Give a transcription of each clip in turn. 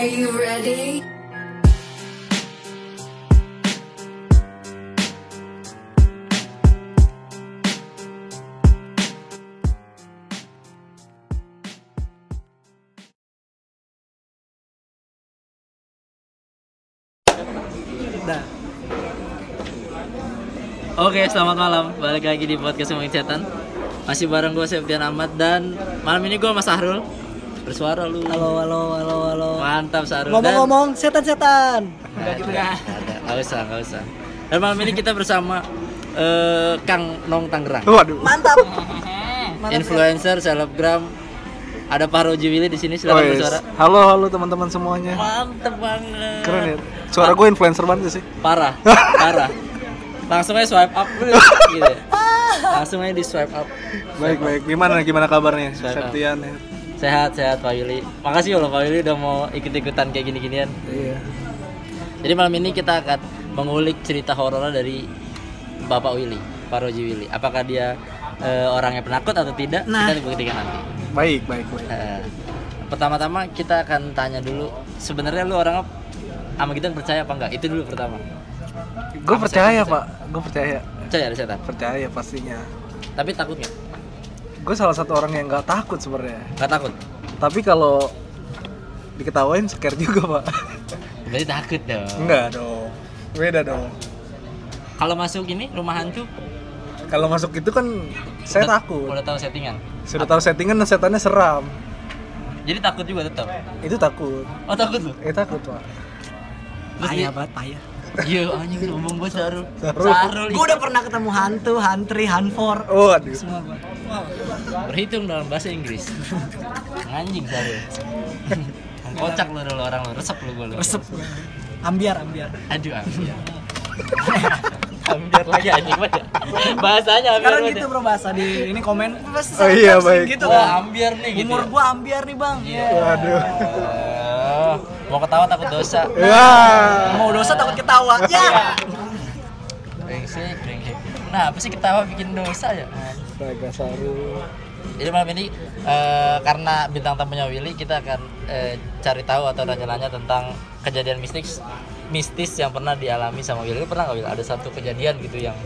Are you. Oke, selamat malam. Balik lagi di podcast Ngomongin Setan. Masih bareng gue Septian Ahmad dan malam ini gue Mas Sahrul. Bersuara lu. Halo, halo, halo, halo. Mantap Sahrul. Ngomong-ngomong, setan-setan. Enggak ya. Enggak usah, enggak usah. Dan malam ini kita bersama eh, Kang Nong Tangerang. Waduh. Mantap. Influencer, selebgram. Ada Pak Roji Willy di sini Oh, silakan yes. bersuara. Halo, halo teman-teman semuanya. Mantep banget. Keren ya. Suara gue influencer banget sih. Parah, parah. Langsung aja swipe up gitu. ya. Langsung aja di swipe up. Baik, baik. Gimana gimana kabarnya? Swipe up. Septian ya. Sehat, sehat Pak Willy. Makasih loh Pak Willy udah mau ikut-ikutan kayak gini-ginian. Iya. Jadi malam ini kita akan mengulik cerita horor dari Bapak Willy, Pak Roji Willy. Apakah dia eh, orang yang penakut atau tidak? Nah. Kita dibuktikan nanti. Baik, baik, baik. Eh, pertama-tama kita akan tanya dulu, sebenarnya lu orang sama kita percaya apa enggak? Itu dulu pertama. Gue percaya, Pak. Gue percaya. Percaya ada setan. Percaya pastinya. Tapi takut nggak? Gue salah satu orang yang nggak takut sebenarnya. Nggak takut. Tapi kalau diketawain scare juga, Pak. Berarti takut dong. Enggak dong. Beda dong. Kalau masuk ini rumah hantu, Kalau masuk itu kan saya udah- takut. Udah tahu settingan. Sudah tahu settingan dan setannya seram. Jadi takut juga tetap. Itu takut. Oh takut lu? Eh takut, Pak. Terus Payah banget, payah. Iya anjing ngomong gue Sarul. Sarul. Sarul. Gue udah pernah ketemu hantu, hantri, hanfor. Oh, aduh. Semua gua. Berhitung dalam bahasa Inggris. Anjing Sarul. Kocak lu dulu orang lu, resep lu gue lu. Resep. Ambiar, ambiar. Aduh ambiar. ambiar lagi anjing banget. Bahasanya ambiar Sekarang gitu bro bahasa di ini komen pasti Oh iya, baik. gitu Wah, kan. ambiar nih gitu. Umur ya. gua ambiar nih bang. Iya. Waduh. Mau ketawa takut dosa. Ya. Mau dosa takut ketawa. Ya. Brengsek, brengsek. Nah, apa sih ketawa bikin dosa ya? Astaga, Saru. Jadi malam ini eh, karena bintang tamunya Willy kita akan eh, cari tahu atau nanya-nanya tentang kejadian mistis mistis yang pernah dialami sama Willy. Lu pernah nggak Will? Ada satu kejadian gitu yang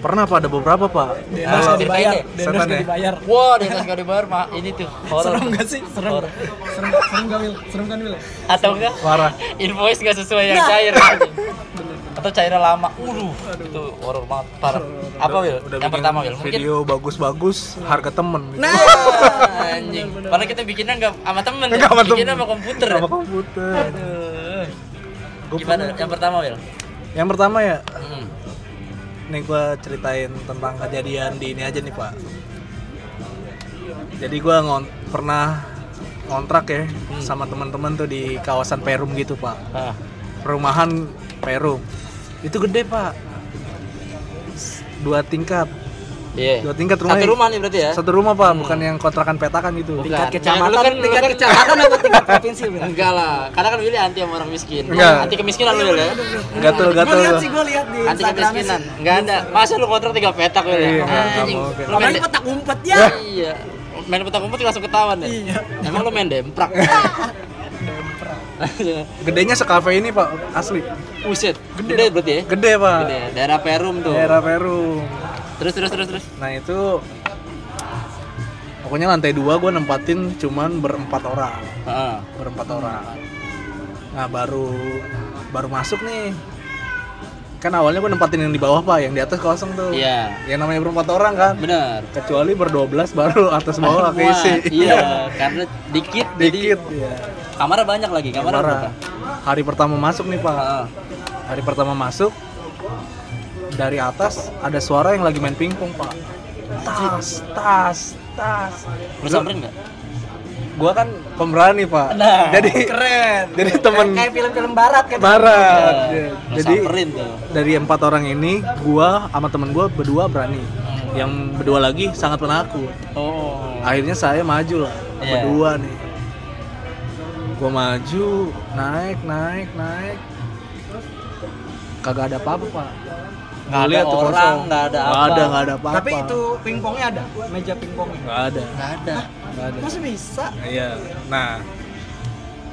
Pernah Pak, ada beberapa Pak. Dendos gak dibayar. Dendos gak ya. dibayar. wah dia nggak dibayar mah ini tuh horor. Serem gak sih? Serem. Horor. Serem, serem gak Wil? Serem kan Wil? Atau enggak? Parah. Invoice nggak sesuai yang Nah. cair. Atau cairnya lama. Uduh, itu horor banget parah. Apa Will? Udah yang pertama Will? Mungkin Video bagus-bagus, harga temen. gitu. Nah. anjing. Padahal kita bikinnya nggak sama temen, ya. Nggak sama temen. bikinnya sama komputer. Sama komputer. Aduh. Gimana? Yang pertama Will? Yang pertama ya, Hmm. nih gua ceritain tentang kejadian di ini aja nih Pak. Jadi gua ngon pernah ngontrak ya Hmm. sama teman-teman tuh di kawasan Perum gitu Pak. Ah. Perumahan Perum. Itu gede Pak. Dua tingkat. Iya. Dua tingkat rumahnya. Satu rumah nih berarti ya? Satu rumah Pak, bukan yang kontrakan petakan gitu. Bukan. Tingkat Nah, kecamatan, lu kan- lu tingkat kan- kecamatan atau tingkat provinsi Wil? Enggak lah, karena kan Willy anti sama orang miskin. Enggak. Anti kemiskinan lu ya? Gatel gatel. lihat sih, gue lihat di Anti kemiskinan. Enggak ada. Masa lu kontrak tiga petak Will ya? Iya, Anjing. Lu main petak umpet ya. Iya. Main petak umpet langsung ketahuan deh. Iya. Emang lu main demprak. Gedenya sekafe ini Pak, asli. Buset, gede berarti ya? Gede Pak. Gede. Daerah Perum tuh. Daerah Perum. Terus terus terus terus. Nah itu pokoknya lantai dua gue nempatin cuman berempat orang, Heeh. berempat orang. Nah baru baru masuk nih. Kan awalnya gue nempatin yang di bawah pak, yang di atas kosong tuh. Iya. Yang namanya berempat orang kan. Bener. Kecuali berdua belas baru atas bawah keisi. Iya, karena dikit, Dikit. jadi Iya. Kamarnya banyak lagi. Kamar Parah. berapa? Hari pertama masuk nih pak. Heeh. Hari pertama masuk dari atas ada suara yang lagi main pingpong pak. Tas, tas, tas. Lu samperin nggak? Gua kan pemberani pak. Nah, jadi Keren. Jadi temen kayak film-film barat kan. barat. Iya. Lu Jadi samperin tuh. dari empat orang ini, gua sama temen gua berdua berani. Yang berdua lagi sangat penakut. Oh. Akhirnya saya maju lah, Iya. berdua nih. Gua maju, naik, naik, naik. Kagak ada apa-apa pak. Nggak ada lihat tuh orang, kosong. nggak ada Nggak apa. ada, nggak ada apa-apa. Tapi itu pingpongnya ada, meja pingpongnya. nggak ada, Nggak ada. nggak ada. Masa bisa? Iya. Nah,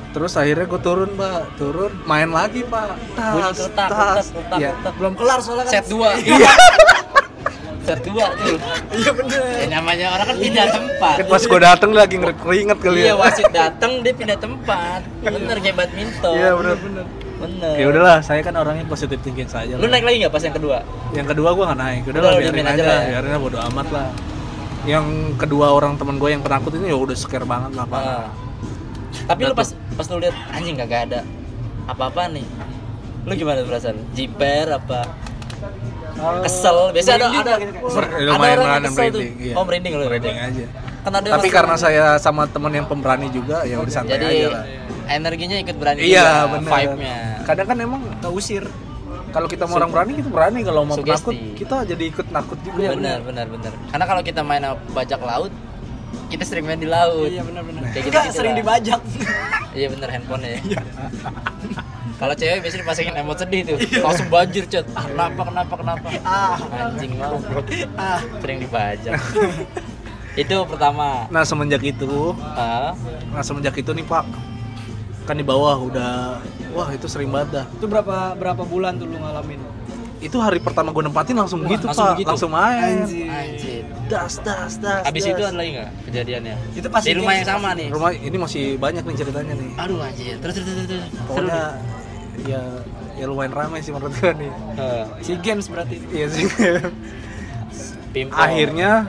terus akhirnya gue turun pak turun main lagi pak tas tas ketak, Iya. Belum kelar soalnya kan. set dua set dua tuh Iya bener. ya, namanya orang kan pindah tempat. Kan pas gue dateng lagi ngeringet kali iya ya wasit datang dia pindah tempat. Bener kayak badminton. Iya bener. Bener. Bener ya udahlah saya kan orangnya positif thinking saja lu naik lagi nggak pas yang kedua? Yang kedua gue nggak naik. Udah Udah, lah biarin aja, aja lah ya. biarin lah bodo amat lah. Yang kedua orang temen gue yang penakut ini ya udah scare banget lah pak. Ah. tapi lu pas pas lu lihat anjing gak ada apa-apa nih. Lu gimana perasaan? Jiper apa kesel. Biasa ada ada gitu. Kan. Ada orang yang merinding, kesel tuh. iya. oh merinding lu merinding aja. Kan ada tapi karena saya sama temen yang pemberani juga ya udah santai jadi aja lah. energinya ikut berani iya juga, benar vibe-nya. Kadang kan emang Keusir. kalau kita mau orang berani kita berani. Kalau mau Sugesti. penakut kita jadi ikut nakut juga. Benar benar benar karena kalau kita main bajak laut kita sering main di laut. Iya benar benar. Kayak Kita gitu-gitu sering dibajak. iya bener handphone ya kalau cewek biasanya dipasangin emot sedih tuh. Langsung banjir chat ah, kenapa kenapa kenapa? Ah. anjing mau. Ah. sering dibajak. Itu pertama. Nah semenjak itu ah, nah semenjak itu nih pak kan di bawah udah wah itu sering banget dah. Itu berapa berapa bulan tuh lu ngalamin? itu hari pertama gue nempatin langsung Wah, gitu langsung pak. begitu? langsung main. Anjir. anjir. Das das das abis das. itu ada lagi nggak kejadiannya? Itu pas di rumah yang sama nih. Rumah ini masih banyak nih ceritanya nih. Aduh anjir. Terus terus terus, terus. seru pokoknya nih ya ya lumayan ramai sih menurut gue nih Ah, Si games berarti. iya sih akhirnya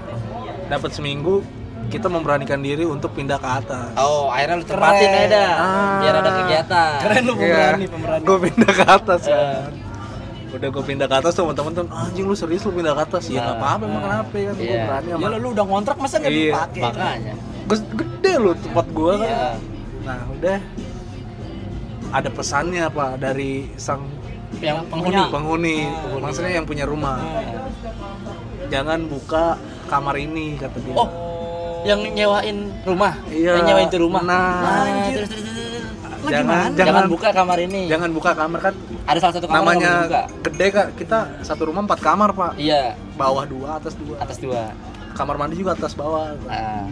dapat seminggu kita memberanikan diri untuk pindah ke atas oh akhirnya lu tempatin aja dah Ah. biar ada kegiatan Keren lu pemberani, pemberani. gue Iya. pindah ke atas Eh. kan udah gue pindah ke atas tuh teman-teman tuh anjing lu serius lu pindah ke atas ya nggak Ah. apa-apa emang kenapa ya kan gue Iya. berani Ya lu udah ngontrak masa nggak Iya. dipakai? makanya gede lu tempat gue kan Iya. nah udah ada pesannya pak dari sang yang penghuni. penghuni. Ah. maksudnya yang punya rumah. Jangan buka kamar ini kata dia. Oh yang nyewain rumah? Iya. yang nyewain itu rumah? Nah. terus, terus, terus, terus. jangan, jangan, jangan buka kamar ini. jangan buka kamar kan ada salah satu kamar namanya gede kak. Kita satu rumah empat kamar pak. Iya. Bawah dua atas dua. Atas dua. Kamar mandi juga atas bawah. Nah,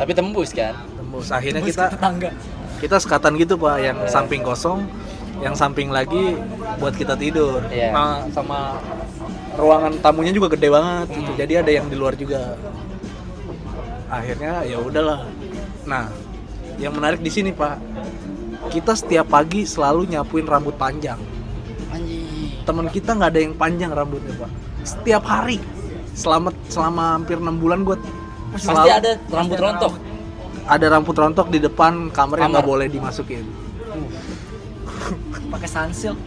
tapi tembus kan? Tembus. Akhirnya Tembus kita ke tetangga. Kita sekatan gitu pak. Yang Iya. samping kosong yang samping lagi buat kita tidur. Iya. nah sama ruangan tamunya juga gede banget gitu. Jadi ada yang di luar juga. Akhirnya ya udahlah. Nah yang menarik di sini pak. Kita setiap pagi selalu nyapuin rambut panjang. Teman kita nggak ada yang panjang rambutnya pak. Setiap hari. Selama selama hampir enam bulan gue pasti ada rambut rontok ada rambut rontok di depan kamar yang Kamar. nggak boleh dimasukin. Pakai sunsilk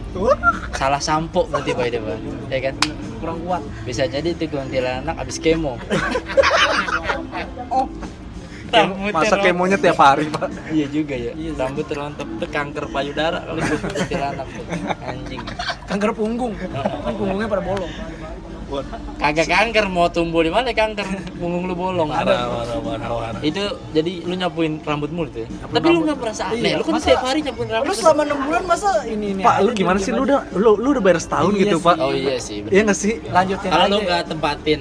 salah sampo berarti pak itu pak ya kan? Kurang kuat. bisa jadi itu kuntilanak abis kemo. Oh, Rambutnya masa rontok. kemonya tiap hari pak. Iya juga ya. Iya, rambut rontok itu kanker payudara kalau kuntilanak tuh. Anjing. Kanker punggung. Kan punggungnya pada bolong. Kagak kanker mau tumbuh di mana kanker punggung lu bolong Parah, parah, parah, parah. itu jadi lu nyapuin rambutmu itu ya? tapi lu nggak merasa aneh Iya, lu kan masa- setiap hari nyapuin rambut Lu selama 6 bulan masa ini ini Pak, lu gimana sih? Lu udah lu, lu udah bayar setahun Iya gitu, sih. Pak. oh iya sih bener. Iya nggak sih? lanjutin kalau aja. lu nggak tempatin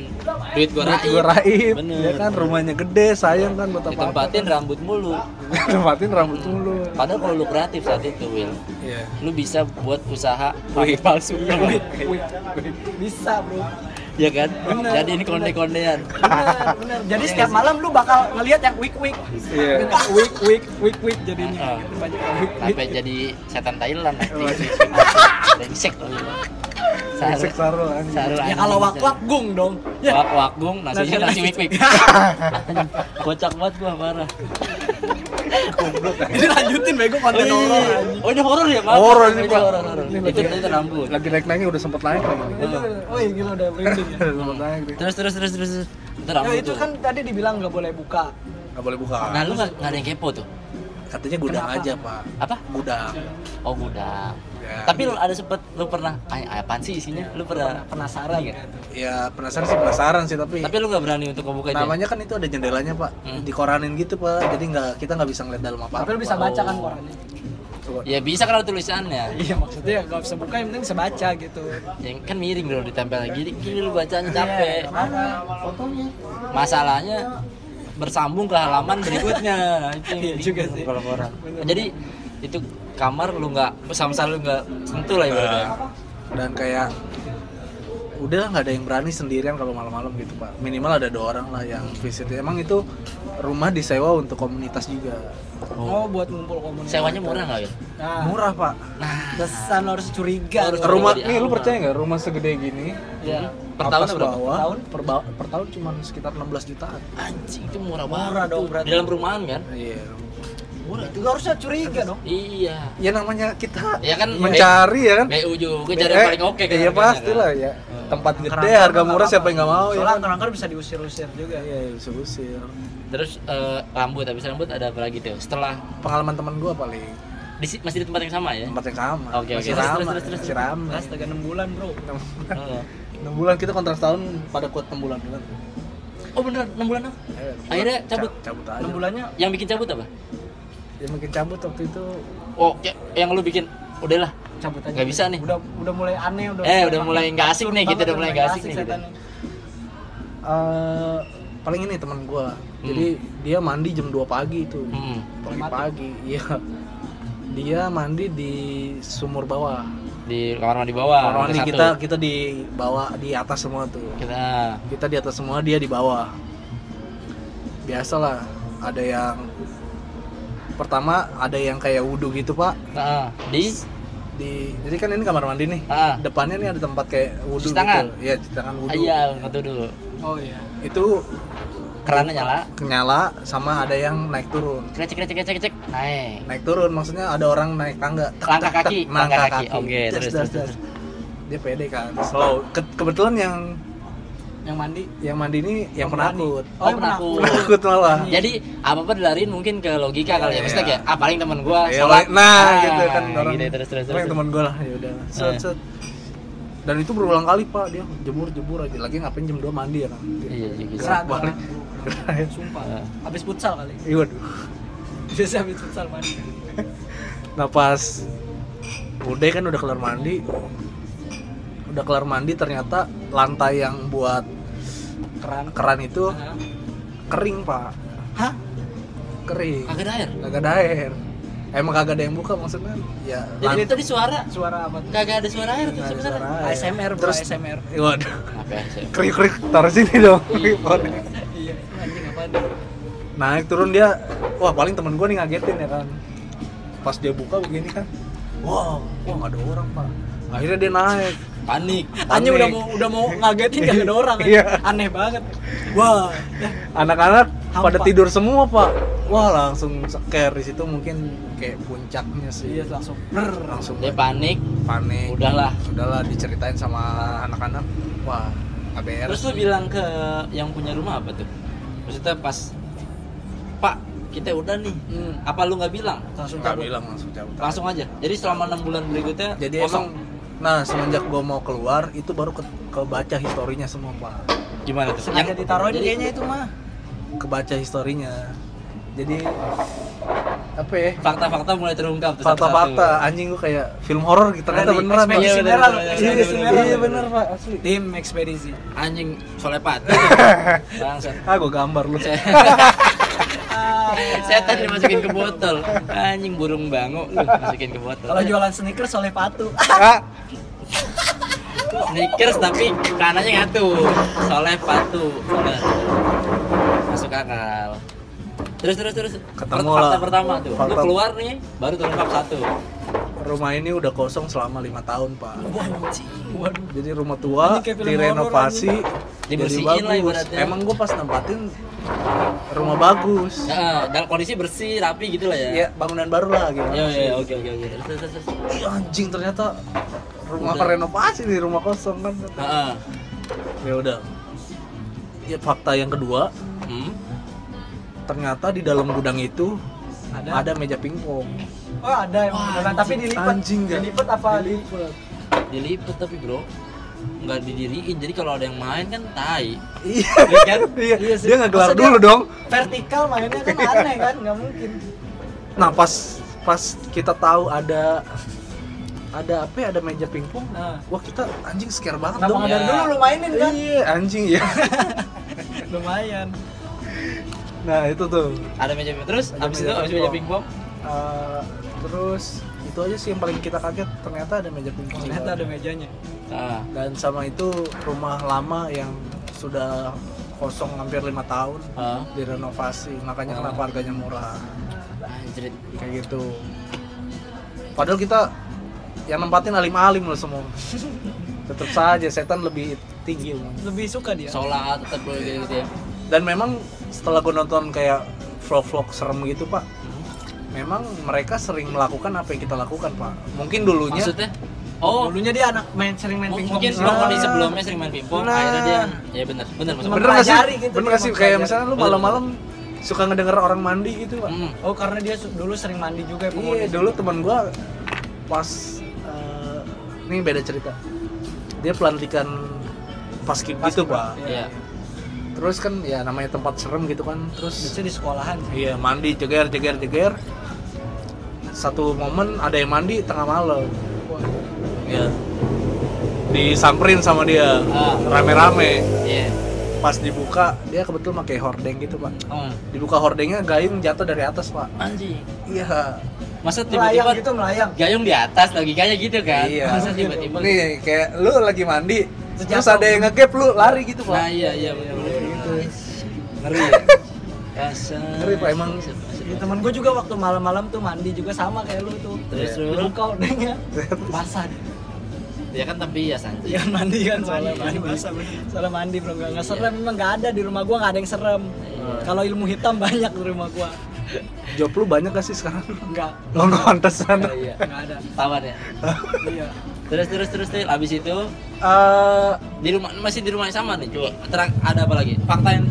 duit gua Duit raib Gua raib, Bener. ya kan rumahnya gede, sayang kan buat apa? ditempatin rambut mulu Tempatin rambut dulu. padahal kalau lu kreatif saat itu Will Iya. lu bisa buat usaha rambut palsu. Iya, wih, wih, wih. bisa bro. Ya kan? Jadi ini konde-kondean. Bener bener. Jadi setiap malam lu bakal ngelihat yang week week. Iya. week week week week jadinya. Ah. banyak week sampai jadi setan Thailand anjing brengsek lu. Brengsek Sarul, anjing. ya kalau wak wak gung dong. Ya. Wak wakgung nasinya Nasi- nasi wik wik. Kocak banget gua parah. Ini lanjutin bego konten iya. horor anjing. Oh ini horor ya, Pak? Horor ini, Pak. Itu lagi- itu rambut. Lagi naik-naiknya udah sempet naik lagi. oh iya gila udah merinding ya sempet naik. Terus terus terus terus. terus. Itu Ya, itu kan tadi dibilang nggak boleh buka Gak boleh buka. Nah, lu nggak nggak ada yang kepo tuh? Katanya gudang aja, Pak. Apa? Gudang. Oh, gudang. Ya. Tapi lu ada sempet lu pernah ay apaan sih isinya? Lu pernah penasaran Iya. Ya penasaran sih penasaran sih tapi Tapi lu nggak berani untuk ya? namanya kan itu ada jendelanya pak Hmm. dikoranin gitu pak jadi nggak kita nggak bisa ngeliat dalam apa tapi lu bisa baca kan korannya Coba. Ya bisa kan ada tulisannya. iya maksudnya nggak bisa buka yang penting bisa baca gitu Yang kan miring dulu ditempel gini, gini lu bacanya capek. Iya, makanya. Masalahnya bersambung ke halaman berikutnya itu yang Iya juga sih. kalau jadi itu kamar lu nggak sama lu nggak sentuh lah ibaratnya. Dan kayak udah nggak ada yang berani sendirian kalau malam-malam gitu pak. Minimal ada dua orang lah yang visit. Emang itu rumah disewa untuk komunitas juga? Oh, buat ngumpul komunitas. sewanya murah nggak ya Nah, murah pak. Nah. Harus curiga. Harus rumah nih lu percaya nggak? Rumah segede gini Iya. per tahun berapa? bawah, Tahun? per, ba- per tahun cuma sekitar 16 jutaan. Anjing itu murah, Murah banget dong, tuh. berarti. di dalam perumahan kan? Iya Murah itu harusnya curiga dong. iya ya namanya kita ya kan mencari ya kan BU juga cari yang paling oke kan iya harganya, pasti kan? lah ya tempat gede harga murah siapa yang nggak mau ya Soalnya kan angker-angker bisa diusir-usir juga. iya iya, bisa usir terus eh, rambut habis rambut ada apa lagi tuh setelah pengalaman teman gua paling di, si- masih di tempat yang sama ya tempat yang sama Oke, oke. masih Terus, terus, terus, terus. masih ramai Astaga 6 bulan, Bro. Enam bulan. Bulan kita kontrak setahun pada kuat enam bulan kan oh bener 6 bulan apa? Eh, bulan. Akhirnya cabut? Ca- cabut aja 6 bulannya yang bikin cabut apa ya mungkin cabut waktu itu oh ya- yang lu bikin udahlah cabut aja. Nggak bisa nih. Udah udah mulai aneh, udah Eh, udah mulai nggak asik nih, gitu, udah mulai nggak asik nih, gitu. setannya. eh paling ini teman gua jadi dia mandi jam 2 pagi itu hmm. pagi-pagi iya dia mandi di sumur bawah di kamar mandi bawah Kamar mandi satu. kita kita di bawah di atas semua tuh kita kita di atas semua dia di bawah biasalah ada yang pertama ada yang kayak wudhu gitu pak. Nah, di? Di jadi kan ini kamar mandi nih. Ah depannya nih ada tempat kayak wudhu Cuci tangan? gitu ya cuci tangan wudhu. Iya satu dulu. Oh iya. itu kerannya nyala? Nyala sama ada yang naik turun. Cek cek cek cek cek naik. Naik turun maksudnya ada orang naik tangga. Langkah kaki, langkah kaki, kaki. Oke, terus, terus, das. dia pede kan slow. Ke- kebetulan yang Yang mandi. yang mandi ini yang Oh, penakut Oh, yang penakut. penakut malah jadi apa apa dilariin mungkin ke logika kali ya Iya. maksudnya kayak ah paling teman gua Iya, nah Ah, gitu kan orang gitu, terus terus terus teman gue lah ya udah set Eh. set dan itu berulang kali pak dia jemur jemur aja lagi ngapain jam 2 mandi ya kan iya sih. Gerak balik. Sumpah. Ah. Habis futsal kali. iya waduh Biasa habis futsal mandi. nah pas udah kan udah kelar mandi udah kelar mandi ternyata lantai yang buat Keran. keran itu Hah? kering pak. Hah? kering. Kagak ada air? Kagak ada air. Emang kagak ada yang buka maksudnya? Ya jadi lan- tadi suara? Suara apa tuh? kagak ada suara air tuh sebenarnya. ASMR, bro, terus ASMR. waduh. Kriuk kriuk taruh sini dong Iya, anjing apa naik turun dia wah paling temen gue nih ngagetin ya kan. Pas dia buka begini kan wah wah nggak ada orang pak. Akhirnya dia naik panik Anjing Panik. udah mau udah mau ngagetin gak ada orang. Iya. Aneh banget. Wah. anak-anak Hampa. pada tidur semua pak wah langsung care di situ mungkin kayak puncaknya sih Iya langsung. Brr. langsung dia panik panik udahlah udahlah diceritain sama anak-anak wah ABR terus lu bilang ke yang punya rumah apa tuh maksudnya pas pak kita udah nih Hmm. apa lu nggak bilang Langsung nggak bilang langsung cabut langsung aja jadi selama enam bulan berikutnya jadi kosong emang nah semenjak gue mau keluar itu baru ke, kebaca historinya semua pak. Gimana tuh? Sengaja ditaruhin jadi- kayaknya itu mah. kebaca historinya. Jadi apa ya? Fakta-fakta mulai terungkap tuh fakta-fakta anjing gue kayak film horor gitu ternyata Dari beneran ekspedisi Iya, merah ekspedisi merah. bener, iya bener pak. Asli. Tim ekspedisi. anjing solepat. Bangsat ah gue gambar lu setan dimasukin ke botol. Anjing burung bango lu masukin ke botol. Kalau jualan sneakers oleh patu. ah, sneakers tapi kanannya ngatu. Soleh patu. Bener masuk akal. Terus terus terus. Ketemu fakta lah. pertama tuh. Lu keluar nih baru terungkap satu rumah ini udah kosong selama lima tahun pak Waduh. jadi rumah tua direnovasi jadi bagus emang gue pas nempatin rumah bagus Nah, dalam kondisi bersih rapi gitu lah ya ya bangunan baru lah gitu Iya, iya, oke, oke, oke. Anjing ternyata rumah Udah. renovasi nih rumah kosong kan Heeh. ya udah ya fakta yang kedua Hmm. ternyata di dalam gudang itu Ada. ada meja pingpong Oh ada yang Wah, beneran tapi dilipat. anjing nggak? Dilipat apa di Dilipet tapi bro nggak didiriin jadi kalau ada yang main kan tai iya Iya kan? iya Iya sih. dia Masa dia- dulu dong vertikal mainnya kan aneh kan? Nggak mungkin. nah pas pas kita tahu ada ada apa ya ada meja pingpong Nah. wah kita anjing scare banget Kenapa dong nggak Ya. dulu lu mainin kan? iya anjing ya Lumayan. nah itu tuh Ada meja pingpong. Terus abis meja itu abis meja pingpong. Eh, terus itu aja sih yang paling kita kaget ternyata ada meja pingpong Ternyata ada mejanya. ah, dan sama itu rumah lama yang sudah kosong hampir lima tahun ah. direnovasi makanya Oh. kenapa harganya murah Anjrit. kayak gitu padahal kita yang nempatin alim-alim loh semua tetap saja setan lebih tinggi. Lebih suka dia. Sholat tetap gitu ya. dan memang setelah gue nonton kayak vlog-vlog serem gitu pak memang mereka sering melakukan apa yang kita lakukan pak mungkin dulunya Maksudnya? Oh, Dulunya dia anak main sering main M- pingpong. mungkin di Nah. sebelumnya sering main pingpong Nah. akhirnya dia ya benar benar maksud bener gak sih gitu, bener dia gak sih kayak misalnya lu malam-malam suka ngedenger orang mandi gitu pak Hmm. Oh karena dia dulu sering mandi juga ya iya dulu teman gua pas eh, ini beda cerita dia pelantikan paskib gitu pak Iya. terus kan ya namanya tempat serem gitu kan terus Biasanya di sekolahan sih. iya mandi jeger jeger jeger satu momen ada yang mandi tengah malam ya disamperin sama dia Ah. rame-rame Iya. pas dibuka dia kebetulan pakai hordeng gitu pak Oh. dibuka hordengnya gayung jatuh dari atas pak Anjing. iya Masa Melayang tiba-tiba gitu melayang. gayung di atas logikanya gitu kan? Iya. Masa tiba-tiba nih kayak lu lagi mandi Terus terus ada yang ngegap lu lari gitu pak Nah, iya iya benar benar. gitu Ngeri ya. Kasar. Ngeri, Pak, emang. Ya, temen gue juga waktu malam-malam tuh mandi juga sama kayak lu tuh. Terus, Terus terus? dibuka ordengnya basah. Ya kan tapi ya santai. Iya mandi kan soalnya Mandi, mandi. basah, bener. Soalnya mandi bro nggak nggak serem memang nggak ada di rumah gua nggak ada yang serem. Kalau ilmu hitam banyak di rumah gua. job lu banyak gak sih sekarang Enggak, lo nggak pantesan Oh, iya. enggak ada. Tawan ya. Iya. Terus terus terus terus abis itu Eh, di rumah masih di rumah yang sama nih. Coba terang ada apa lagi? Fakta yang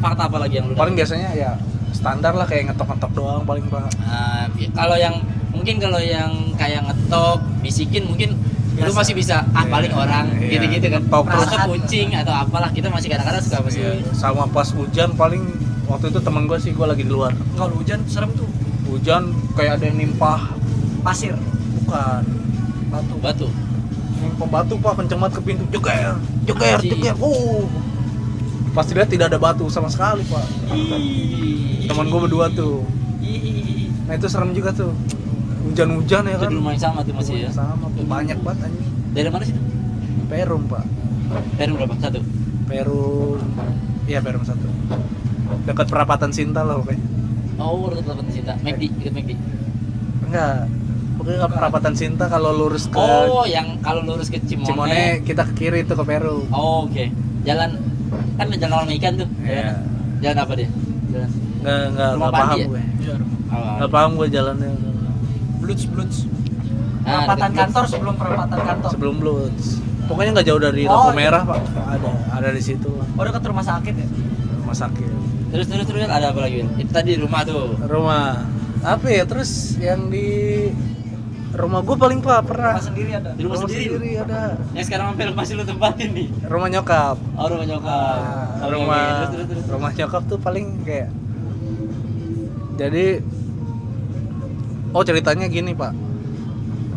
fakta apa lagi yang lu paling biasanya ya standar lah kayak ngetok-ngetok doang paling pak Nah, kalau yang mungkin kalau yang kayak ngetok, bisikin mungkin lu masih bisa ah paling orang Iya. gitu-gitu kan. Ngetok terus. Atau kucing atau apalah kita masih kadang-kadang suka masih Iya, sama pas hujan paling waktu itu temen gue sih gue lagi di luar Kalau hujan serem tuh. hujan kayak ada yang nimpah Pasir, bukan batu. batu. nimpah batu pak kenceng banget ke pintu jeger jeger Anjing. jeger uh pas dilihat tidak ada batu sama sekali pak teman gue berdua tuh nah itu serem juga tuh hujan-hujan ya kan rumah yang sama tuh masih ya. sama banyak banget anjing Dari mana sih? Perum pak Dari berapa? Satu. Perum iya Perum satu dekat perapatan Sinta lah pokoknya Oh, udah telepon cinta. McD, ikut McD. enggak pokoknya perapatan Sinta kalau lurus ke Oh, yang kalau lurus ke Cimone. Cimone kita ke kiri itu ke Perum Oh, oke. Jalan kan jalan orang ikan tuh. Iya. Jalan apa dia? Jalan. nggak nggak Rumah nggak paham ya? gue Iya. Oh, nggak paham gue jalannya Bluts, bluts. Ah, Perempatan kantor sebelum perempatan kantor. sebelum Bloods pokoknya nggak jauh dari Oh, lampu iya. merah pak ada ada di situ Oh dekat rumah sakit ya? rumah sakit Terus terus terus ada apa lagi? Itu tadi di rumah tuh. rumah apa ya terus yang di rumah gue paling pak pernah Rumah sendiri ada. Di rumah sendiri. ada Yang sekarang hampir masih lu tempatin nih. rumah nyokap Oh, rumah nyokap. Nah, rumah oke. Terus terus terus. rumah nyokap tuh paling kayak jadi oh ceritanya gini pak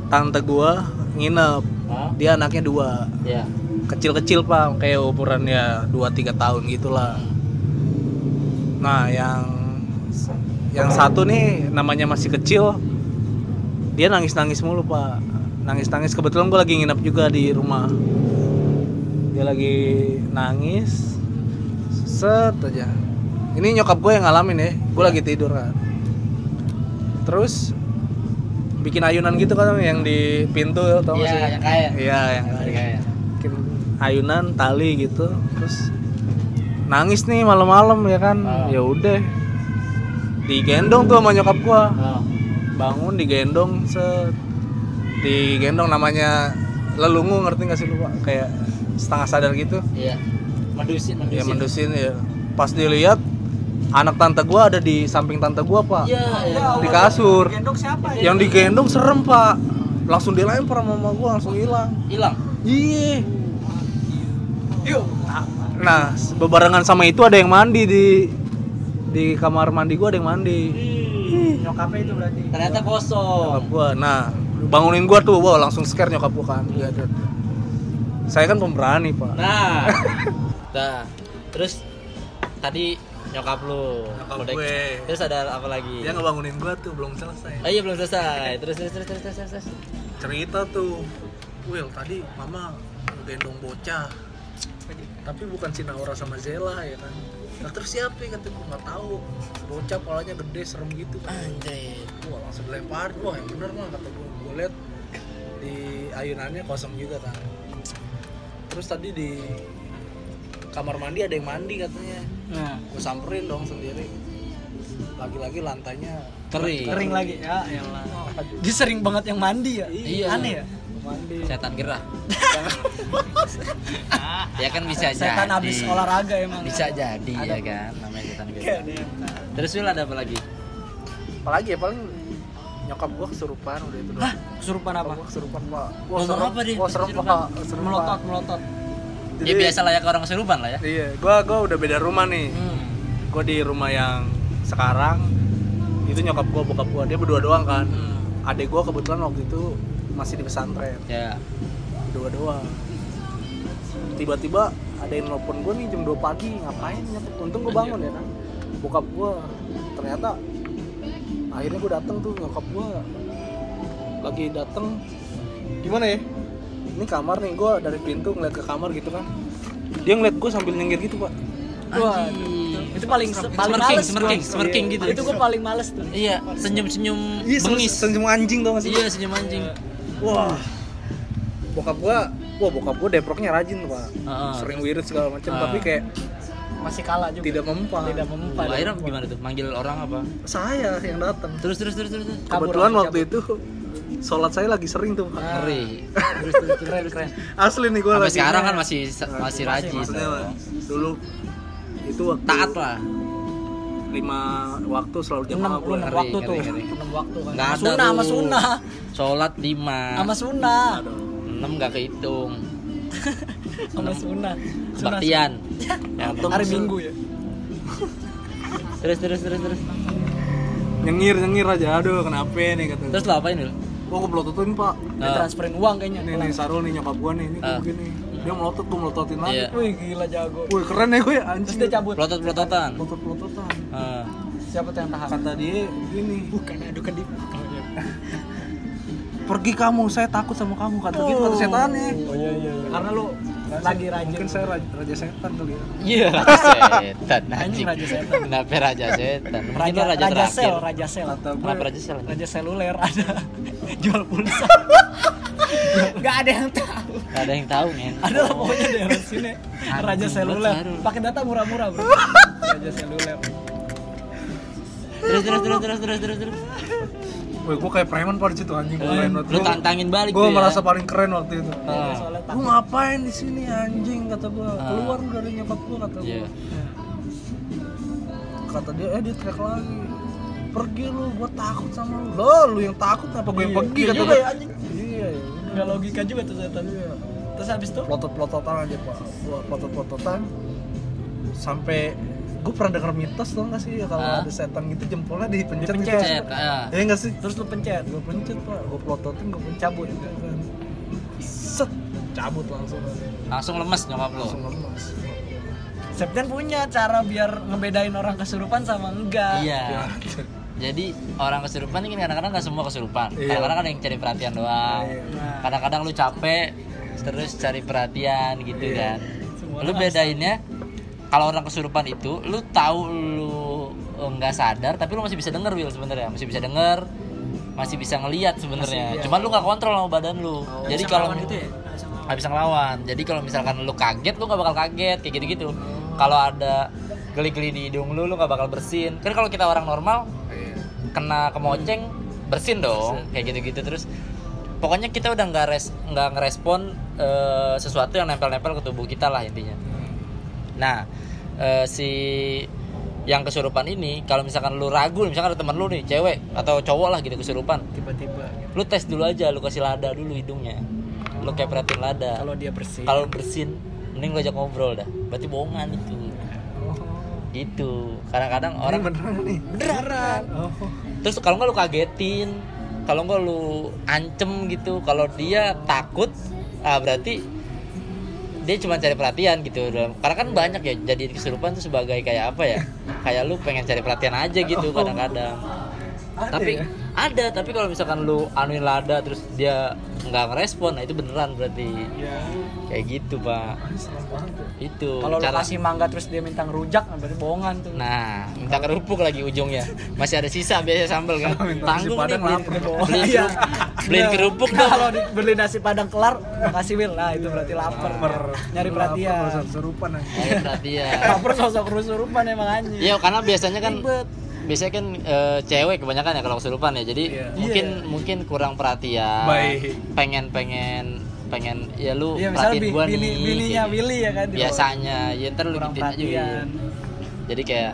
tante gua nginep Hah? dia anaknya dua Ya. kecil-kecil pak kayak umurannya 2-3 tahun gitulah nah yang yang satu nih namanya masih kecil dia nangis-nangis mulu pak. Nangis-nangis. Kebetulan gue lagi nginep juga di rumah. Dia lagi nangis. Set aja. Ini nyokap gue yang ngalamin ya. Gue lagi tidur kan. Terus bikin ayunan gitu kan yang di pintu tau gak Iya, sih? yang kaya. iya yang kaya kaya. bikin ayunan tali gitu. Terus nangis nih malam-malam ya kan? Oh. ya udah. Digendong tuh sama nyokap gua. Oh. Bangun digendong set digendong namanya lelungu ngerti gak sih lu pak kayak setengah sadar gitu Iya. Mendusin, mendusin. ya mendusin ya pas dilihat anak tante gua ada di samping tante gua pak Iya, iya. Di kasur. Gendong siapa ya? yang digendong serem pak langsung dilempar sama mama gua langsung hilang Hilang. iya Yuk. Nah, bebarengan sama itu ada yang mandi di di kamar mandi gua ada yang mandi. Nyokapnya itu berarti. Ternyata kosong. Gua. Nah, bangunin gua tuh, wah langsung scare nyokap gua kan. Iya, ada. Saya kan pemberani, Pak. Nah. Nah, terus tadi nyokap lu Nyokap Udah- gue. terus ada apa lagi dia ngebangunin gua tuh belum selesai oh iya belum selesai terus terus terus terus terus, terus, terus. cerita tuh Will tadi mama gendong bocah tapi bukan si Naura sama Zela ya kan nah terus siapa ya kata gue nggak tahu. Bocah palanya gede serem gitu kan. Anjir wah langsung dilempar wah yang bener mah kata gue gue liat di ayunannya kosong juga kan. Terus tadi di kamar mandi ada yang mandi katanya. Nah, gue samperin dong sendiri. Lagi-lagi lantainya kering. Kering. Lagi. Ya elah. Dia sering banget yang mandi ya. Iya. Aneh ya. Mandi. setan gerah ya kan bisa Setan jadi habis olahraga emang. bisa jadi Ada. ya kan namanya setan gerah terus Wil ada apa lagi apalagi ya paling nyokap gua kesurupan udah itu doang Hah, kesurupan apa? Gua kesurupan pak Ngomong apa dia? Wah serem Kesurupan. pak serem, Melotot, melotot. ya biasa lah ya ke orang kesurupan lah ya Iya, gua gua udah beda rumah nih. hmm. Gua di rumah yang sekarang itu nyokap gua, bokap gua, dia berdua doang kan. Hmm. Adek gua kebetulan waktu itu masih di pesantren, ya berdua doang. Tiba-tiba ada yang nelpon gua nih jam 2 pagi, ngapain? Nyet- Untung gua bangun ya kan. Bokap gua ternyata akhirnya gua dateng tuh nyokap gua lagi dateng gimana ya? Ini kamar nih, gua dari pintu ngeliat ke kamar gitu kan. Dia ngeliat gua sambil nyengir gitu, Pak. Wah, itu paling paling Smirking, males smirking, gua. smirking gitu. Itu gua paling males tuh. iya senyum senyum Iya, bengis senyum anjing tau gak sih? iya senyum anjing Wah. Bokap gua, wah bokap gua deproknya rajin, Pak. Heeh. Sering wirid segala macam, Ah. tapi kayak Masih kalah juga. tidak mempan. tidak mempan. Oh, akhirnya gimana tuh manggil orang apa Saya yang datang. terus terus terus terus Kebetulan waktu itu sholat saya lagi sering tuh, Pak. ngeri Terus terus terus keren keren. Asli nih gua sampai lagi. sekarang kan masih masih rajin Maksudnya dulu itu waktu taat lah lima waktu selalu jam Enam gua. lu enam waktu tuh. Enam waktu kan. nggak ada Sunnah sama sunnah. sholat lima Sama sunnah. enam nggak kehitung Sama sunnah. Kebaktian yang Hari Minggu ya. terus terus terus terus Nyengir nyengir aja, aduh kenapa nih kata. terus lo apain Wil? Gua gua melototin, Pak. Dia transferin uang kayaknya. Nih nih Sarul nih nyokap gua nih, ini gua Ah. Dia melotot, gua melototin lagi. Iya. Wih gila jago. Wih keren ya gue ya Terus dia cabut. pelotot pelototan Melotot melototan. Ah. Siapa tuh yang tahan? Kata dia gini, Bukan adukan di. pergi kamu, saya takut sama kamu kata gitu kata setannya. Oh iya iya. iya. Karena lu lagi rajin. Mungkin saya raja, raja setan kali ya. iya raja setan Anjing raja setan. kenapa raja setan mungkin Raja raja, raja sel, raja sel. Kenapa raja sel Raja seluler ada jual pulsa. Gak ada yang tahu. Gak ada yang tahu men Ada lah pokoknya daerah sini Raja seluler. Pakai data murah-murah, Bro. Raja seluler. terus terus terus terus terus terus terus Wih, gue kayak preman pada situ anjing gue keren banget. lu tantangin balik Gue ya. merasa paling keren waktu itu. Ah. Soalnya Lu ngapain di sini anjing kata gue. Ah. Keluar lu dari nyokap gue kata gue. Iya. Kata dia, eh dia teriak lagi. Pergi lu, gue takut sama lu. Lo, lu yang takut apa gue yang Iya, pergi iya kata gue. ya, anjing. Iya, iya. Enggak logika juga tuh setan. Terus habis itu Pelotot-pelototan aja pak. Gue pelotot-pelototan. Sampai gue pernah denger mitos tau gak sih ya kalau Ah. ada setan gitu jempolnya dipencet, Dipencet. gitu. Ah. Ya enggak sih? terus lu pencet. gue pencet pak gue pelototin gue pencet Cabut. set cabut langsung langsung lemes nyokap lo langsung lemas Septian punya cara biar ngebedain orang kesurupan sama enggak. iya jadi orang kesurupan ini kadang-kadang nggak semua kesurupan Iya. kadang-kadang ada yang cari perhatian doang Iya. Nah, kadang-kadang lu capek terus cari perhatian gitu Iya. kan Semua lu bedainnya kalau orang kesurupan itu lu tahu lu eh, nggak sadar tapi lu masih bisa denger Will sebenarnya masih bisa denger masih bisa ngelihat sebenarnya iya. cuman lu nggak kontrol sama badan lu jadi bisa kalau gitu ya? Nggak bisa ngelawan. jadi kalau misalkan lu kaget lu nggak bakal kaget kayak gitu gitu kalau ada geli-geli di hidung lu lu nggak bakal bersin kan kalau kita orang normal kena kemoceng bersin dong kayak gitu-gitu terus. Pokoknya kita udah nggak res nggak ngerespon eh, sesuatu yang nempel-nempel ke tubuh kita lah intinya. Nah eh, si yang kesurupan ini kalau misalkan lu ragu misalkan ada teman lu nih cewek atau cowok lah gitu kesurupan. Tiba-tiba lu tes dulu aja lu kasih lada dulu hidungnya. Lu kayak perhatiin lada. Kalau dia bersih. kalau bersin mending lu ajak ngobrol dah. Berarti bohongan itu. Gitu kadang-kadang orang beneran nih beneran. Oh. terus kalau nggak lu kagetin kalau nggak lu ancem gitu kalau dia takut ah berarti dia cuma cari perhatian gitu dalam karena kan banyak ya jadi kesurupan tuh sebagai kayak apa ya kayak lu pengen cari perhatian aja gitu kadang-kadang Ada tapi ya? ada tapi kalau misalkan lu anuin lada terus dia nggak ngerespon nah itu beneran berarti Iya. Kayak gitu pak itu Kalau cara kasih mangga terus dia minta ngerujak, nah berarti bohongan tuh. nah minta kerupuk lagi ujungnya masih ada sisa biasa sambel kan tanggung nih beliin, lapar. beliin, Iya. kerupuk- beliin kerupuk Nah, dong Kalau beli nasi padang kelar, makasih Will. Nah, itu berarti lapar. Nyari perhatian. Serupan perhatian Lapar sosok kerusurupan emang anjing. Iya karena biasanya kan Ribet. biasanya kan eh, cewek kebanyakan ya kalau kesurupan ya jadi Iya. mungkin Iya. mungkin kurang perhatian Baik. pengen pengen pengen ya lu misalnya perhatiin bi- gua bini, nih bininya Willy ya kan. biasanya ya ntar lu gituin aja perhatian. jadi kayak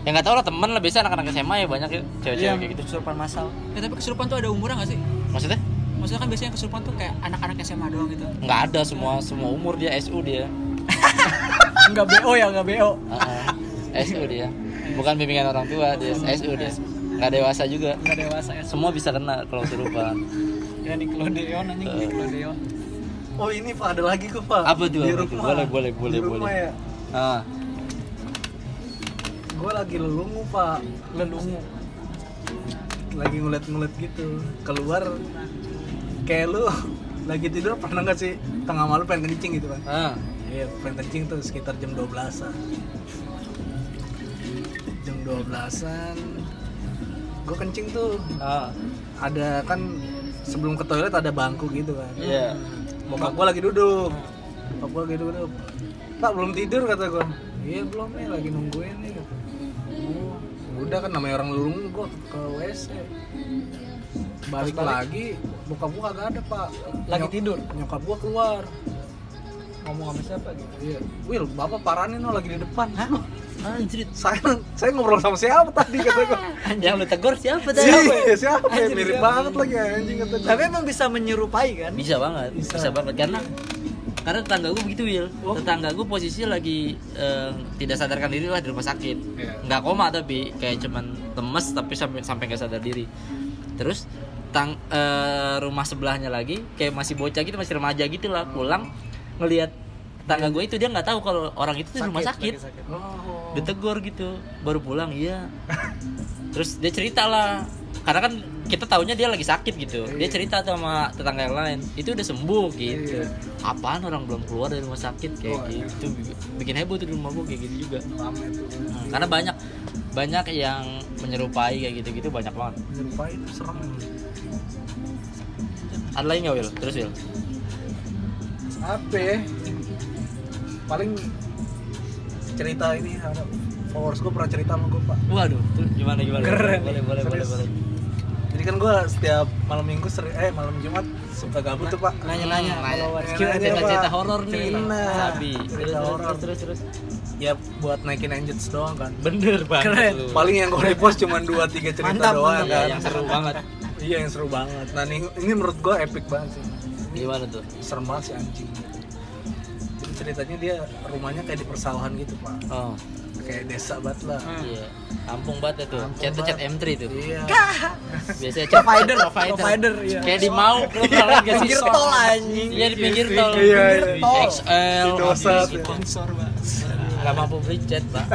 ya nggak tahu lah temen lah biasa anak-anak SMA ya banyak ya cewek-cewek Iya, kayak gitu kesurupan masal. Ya, tapi kesurupan tuh ada umurnya nggak sih? maksudnya Maksudnya kan biasanya kesurupan tuh kayak anak-anak SMA doang gitu. nggak ada semua semua umur dia SU dia Enggak BO ya, enggak BO. Heeh. SU dia bukan bimbingan orang tua dia SU dia nggak dewasa juga Enggak dewasa ya. semua bisa kena kalau kesurupan Ya Nickelodeon anjing Eh. Nickelodeon. Oh ini pak ada lagi kok pak. Apa tuh, Di apa tuh? rumah. Boleh, boleh, boleh, Di rumah boleh. ya. ah Gue lagi lelungu pak. Lelungu. Lagi ngulet-ngulet gitu. Keluar kayak lu lagi tidur pernah nggak sih tengah malam pengen kencing gitu kan? ah Iya, pengen kencing tuh sekitar jam 12-an. Jam 12-an. Gue kencing tuh. ah Ada kan sebelum ke toilet ada bangku gitu kan. iya Bokap gue lagi duduk. Bokap gue lagi duduk. Pak belum tidur kata gue. Iya belum nih lagi nungguin nih. Kata. Oh, udah kan namanya orang lulung gue ke WC. Balik, lagi, bokap gue kagak ada pak. Lagi Nyok- tidur. Nyokap gue keluar. Ngomong sama siapa gitu? Iya, Will, bapak paranin no lagi di depan. Hah? Anjir Saya saya ngobrol sama siapa tadi kata gue. yang lu tegur siapa tadi Iya, siapa ya? Anjir, Mirip siapa? banget lagi anjing kata gue. Tapi emang bisa menyerupai kan? bisa banget bisa, banget karena karena tetangga gue begitu Will Oh. tetangga gue posisi lagi eh, tidak sadarkan diri lah di rumah sakit Iya. nggak koma tapi kayak cuman lemes tapi sampai sampai nggak sadar diri terus tang eh, rumah sebelahnya lagi kayak masih bocah gitu masih remaja gitu lah pulang ngelihat tangga gue itu dia nggak tahu kalau orang itu di rumah sakit, Oh. Ditegur gitu baru pulang iya terus dia cerita lah karena kan kita taunya dia lagi sakit gitu dia cerita sama tetangga yang lain itu udah sembuh gitu Iya. apaan orang belum keluar dari rumah sakit kayak Wah, iya. gitu bikin heboh tuh di rumah gua kayak gitu juga. Hmm, karena banyak banyak yang menyerupai kayak gitu gitu banyak banget Menyerupai itu serem. ada lagi nggak Will terus Will apa ya? paling cerita ini followers gue pernah cerita sama gue pak. Waduh tuh gimana gimana? Keren. boleh boleh boleh boleh jadi kan gue setiap malam minggu seri- eh malam jumat suka gabut tuh pak. Nanya. rescue Nanya-nanya, cerita cerita horor nih. Sabi. Terus Cerita horor. terus terus ya buat naikin engines doang kan. Bener banget Keren. lu. paling yang gue repost cuma dua tiga cerita Mantap, doang mantap. Iya, kan. yang seru banget. Iya yang seru banget. Nah ini, ini menurut gue epic banget sih. Gimana tuh? Serem banget sih anjing ceritanya dia rumahnya kayak di persawahan gitu pak oh kayak desa banget lah Iya, kampung banget itu. Chat chat banget. M3 tuh. iya Biasanya chat Provider, provider. provider, iya. Kayak di mau lu pernah liat gak sih? Pinggir tol anjing. Iya di pinggir tol. Iya, iya. Tol. XL. Di dosa tuh. gitu. Sponsor, Pak. Nggak mampu beli chat, Pak.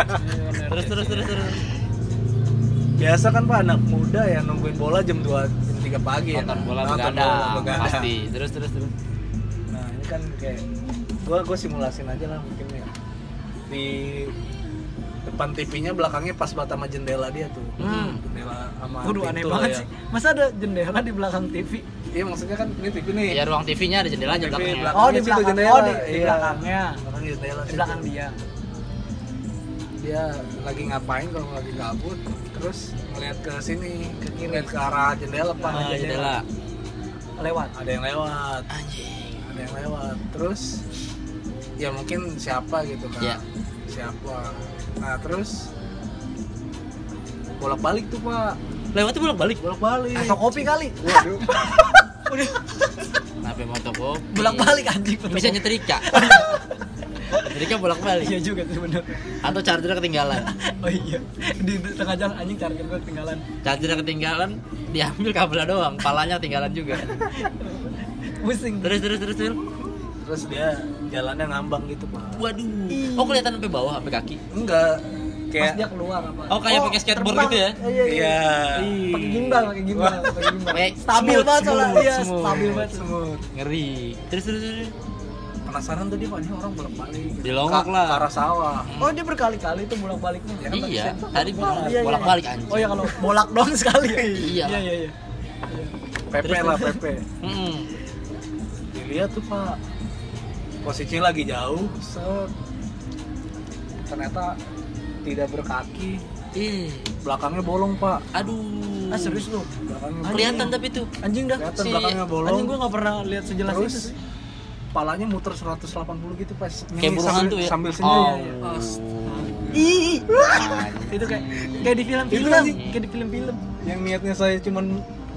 Terus terus terus terus. biasa kan pak anak muda ya nungguin bola jam 2 jam 3 pagi ya Nonton bola Nonton begadang, bola begadang. pasti. Terus terus terus. nah ini kan kayak gua gua simulasin aja lah mungkin ya di depan TV-nya belakangnya pas bata sama jendela dia tuh Hmm. jendela sama Waduh aneh banget ya. sih. Masa ada jendela di belakang TV? iya maksudnya kan ini TV nih Ya ruang TV-nya ada jendelanya TV belakangnya. belakang. Oh di situ belakang. jendela. Oh di, di Iya. belakangnya. belakang jendela Di situ. belakang dia. dia lagi ngapain kalau lagi gabut terus ngeliat ke sini ke kiri ngeliat ke arah jendela pak Ah, jendela. Lewat. ada yang lewat Anjing. ada yang lewat terus ya mungkin siapa gitu kan Ya. siapa nah terus bolak balik tuh pak Lewat tuh bolak-balik. bolak balik Atau kopi kali. waduh Kenapa mau toko? Bolak balik anjing. Bisa nyetrika. Nyetrika bolak-balik. Iya juga sih bener. Atau chargernya ketinggalan. Oh iya. Di di tengah jalan anjing charger gue ketinggalan. Chargernya ketinggalan, diambil kabelnya doang, palanya ketinggalan juga. Pusing. Terus terus terus terus. terus dia jalannya ngambang gitu pak Waduh. Oh kelihatan sampai bawah sampai kaki. enggak Pas kayak dia keluar apa? Oh, kayak pakai skateboard terbang. gitu ya? Iya, iya. iya Pakai gimbal, pakai gimbal, pakai gimbal. Stabil smooth, banget soalnya. smooth, Iya, smooth. stabil banget. semut Ngeri. Terus terus terus. penasaran tuh dia pak ini orang bolak balik Dilongok lah. ke arah sawah Oh, dia berkali-kali tuh bolak-baliknya. Ya kan Iya, tadi Iya, iya. bolak-balik anjing. Oh ya kalau bolak dong sekali. Iya. Iya, iya, iya. PP Terus, lah. PP Mm-mm. dilihat tuh pak posisinya lagi jauh set ternyata tidak berkaki Ih, belakangnya bolong pak aduh. Ah, serius lu? belakangnya Kelihatan tapi tuh. Anjing dah. kelihatan Si- belakangnya bolong Anjing gua nggak pernah lihat sejelas terus itu sih. palanya muter 180 gitu pas Kayak burung sambil, hantu ya. sambil senyum Oh. Ih, itu kayak kayak di film-film, kayak di film-film. yang niatnya saya cuman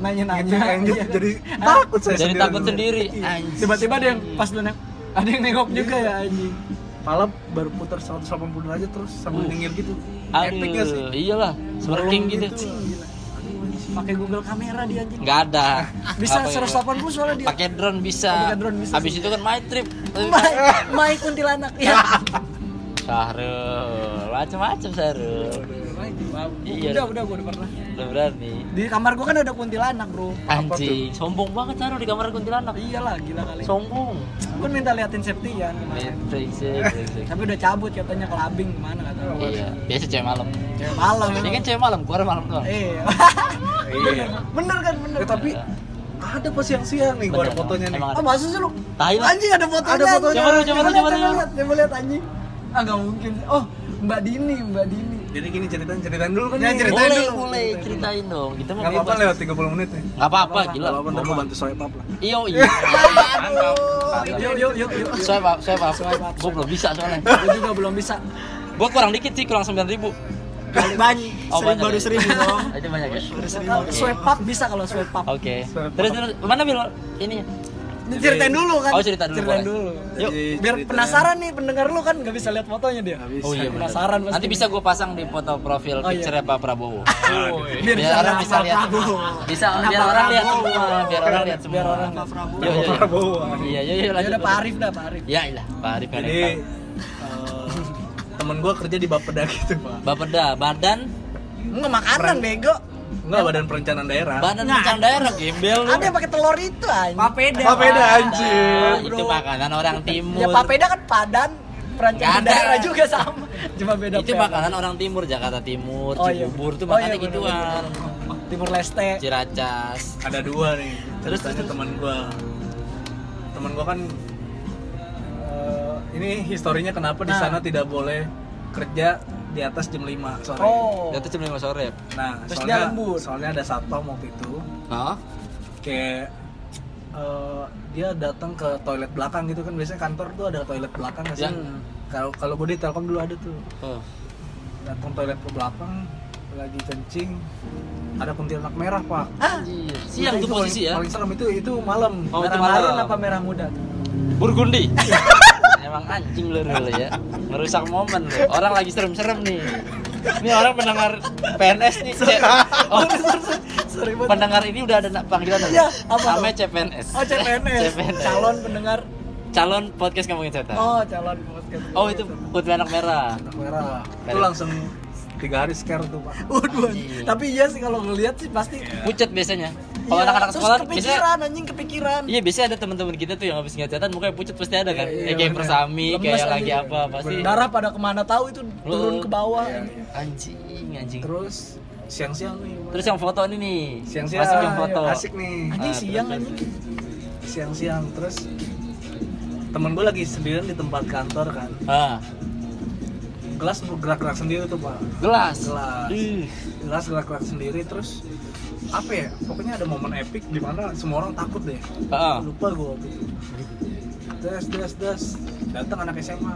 Nanya-nanya. Iya. jadi takut saya Jadi sendiri takut sendiri. Anjing. Tiba-tiba ada yang pas lu neng- ada yang nengok juga ya anjing. pala baru putar 180 derajat terus sambil Uh. nyengir gitu epic gak sih iyalah, smirking gitu. Pakai Google kamera dia anjing. Nggak ada. Bisa Apa ya? 180 soalnya dia. Pakai drone bisa. Pakai drone bisa Habis itu kan my trip. Mai, Mai kuntilanak ya. Sahrul, macam-macam Sahrul. Iya. Udah, udah gua udah pernah. Udah berani. Di kamar gua kan ada kuntilanak, Bro. Anjing, sombong banget Sahrul di kamar kuntilanak. Iyalah, gila kali. Sombong. Gua minta liatin Septian kemarin. Brengsek, brengsek. Tapi udah cabut katanya kelabing ke mana kata. Iya, biasa cewek malam. Cewek malam. Ini kan cewek malam, keluar malam doang. Iya. iya Bener kan, bener. Ya, tapi ada pas siang-siang nih gua ada fotonya nih Ah, masa sih lu? Tai. Anjing ada fotonya. Ada fotonya. Coba lu, coba lu, coba lu. coba lihat anjing. Ah, enggak mungkin. Oh, Mbak Dini, Mbak Dini. Jadi gini ceritain ceritain dulu kan Ya, ceritain Boleh, dulu. boleh ceritain dong. Kita mau Nggak apa-apa lewat 30 menit nih Nggak apa-apa, gila. Nggak apa-apa ntar bantu swipe up lah Iyo, iya. Yuk, yuk, yuk, yuk. Swipe up, swipe up. Gue belum bisa soalnya. Gue juga belum bisa. Gue kurang dikit sih, kurang 9 ribu. Banyak. Oh, banyak baru ya? seribu dong. Itu banyak ya? Baru seribu. Swipe up bisa kalau swipe up. Oke. Swipe Terus terus mana bil ini? Ceritain dulu kan. Oh, cerita dulu, Ceritain dulu. Yuk. Biar penasaran nih pendengar lu kan nggak bisa lihat fotonya dia. Oh iya. Penasaran pasti. Nanti bisa gue pasang di foto profil Oh, iya. picture Pak Prabowo. Biar, Biar orang bisa lihat. Bisa biar orang lihat semua, biar orang lihat semua. Biar orang lihat Prabowo. Yuk, yuk, yuk. Prabowo. Iya, iya, iya Ya lanjut. udah Pak Arif dah, Pak Arif. Ya ilah, Pak Arif jadi eh, temen gua kerja di Bapeda gitu pak Bapeda, badan Enggak makanan bego. Enggak badan perencanaan daerah badan Nah. pencang daerah gembel lu. Ada yang pakai telur itu anjing. Papeda. Papeda Nah, anjir itu makanan orang timur. Ya papeda kan padan ada. daerah juga sama. Cuma beda itu makanan orang timur, Jakarta Timur, Oh, iya. Cibubur tuh Oh, iya, makannya bener, gituan. Timur Leste. Ciracas. ada dua nih Terus, terus terus, teman gua teman gua kan eh, ini historinya kenapa di Nah. sana tidak boleh kerja di atas jam 5 sore Oh. Itu jam 5 sore. nah Terus soalnya dia lembur. soalnya ada satpam waktu itu Hah? kayak eh, dia datang ke toilet belakang gitu kan biasanya kantor tuh ada toilet belakang nggak sih Ya. kalau kalau gue di telkom dulu ada tuh Oh. datang toilet ke belakang lagi kencing ada kuntilanak merah pak Anjir. Siang tuh Itu posisi paling, ya. paling serem itu itu malam Oh, itu merah malam. marun apa merah muda? Burgundi. Emang anjing lu lu ya. Merusak momen lu. Orang lagi serem-serem nih. Ini orang pendengar PNS nih. C oh, Sorry pendengar ini udah ada panggilan Iya, apa Namanya CPNS. Oh CPNS. CPNS. Calon pendengar. Calon podcast ngomongin setan. Oh calon podcast. Oh, itu putih anak merah. Kuntilanak merah itu langsung tiga hari scare tuh pak Waduh. Tapi iya sih kalau ngelihat sih pasti. Pucet biasanya. Kalau Iya, anak-anak sekolah biasanya kepikiran anjing kepikiran. Iya biasanya ada teman-teman kita tuh yang habis ngeliat setan mukanya pucet pasti ada kan. Iya, Ya, kayak persami, kayak anjing. lagi apa pasti. Darah pada ke mana tahu itu turun ke bawah. Iya, anjing. Anjing, anjing. terus siang-siang nih Terus yang foto ini nih. siang-siang Masuk yang foto. asik nih Anjing Ah, siang terus, anjing. siang-siang terus temen gue lagi sendirian di tempat kantor kan Ah, gelas bergerak-gerak sendiri tuh pak gelas. Gelas. Gelas gerak-gerak sendiri terus apa ya pokoknya ada momen epic di mana semua orang takut deh Ah. lupa gue waktu itu des des des datang anak SMA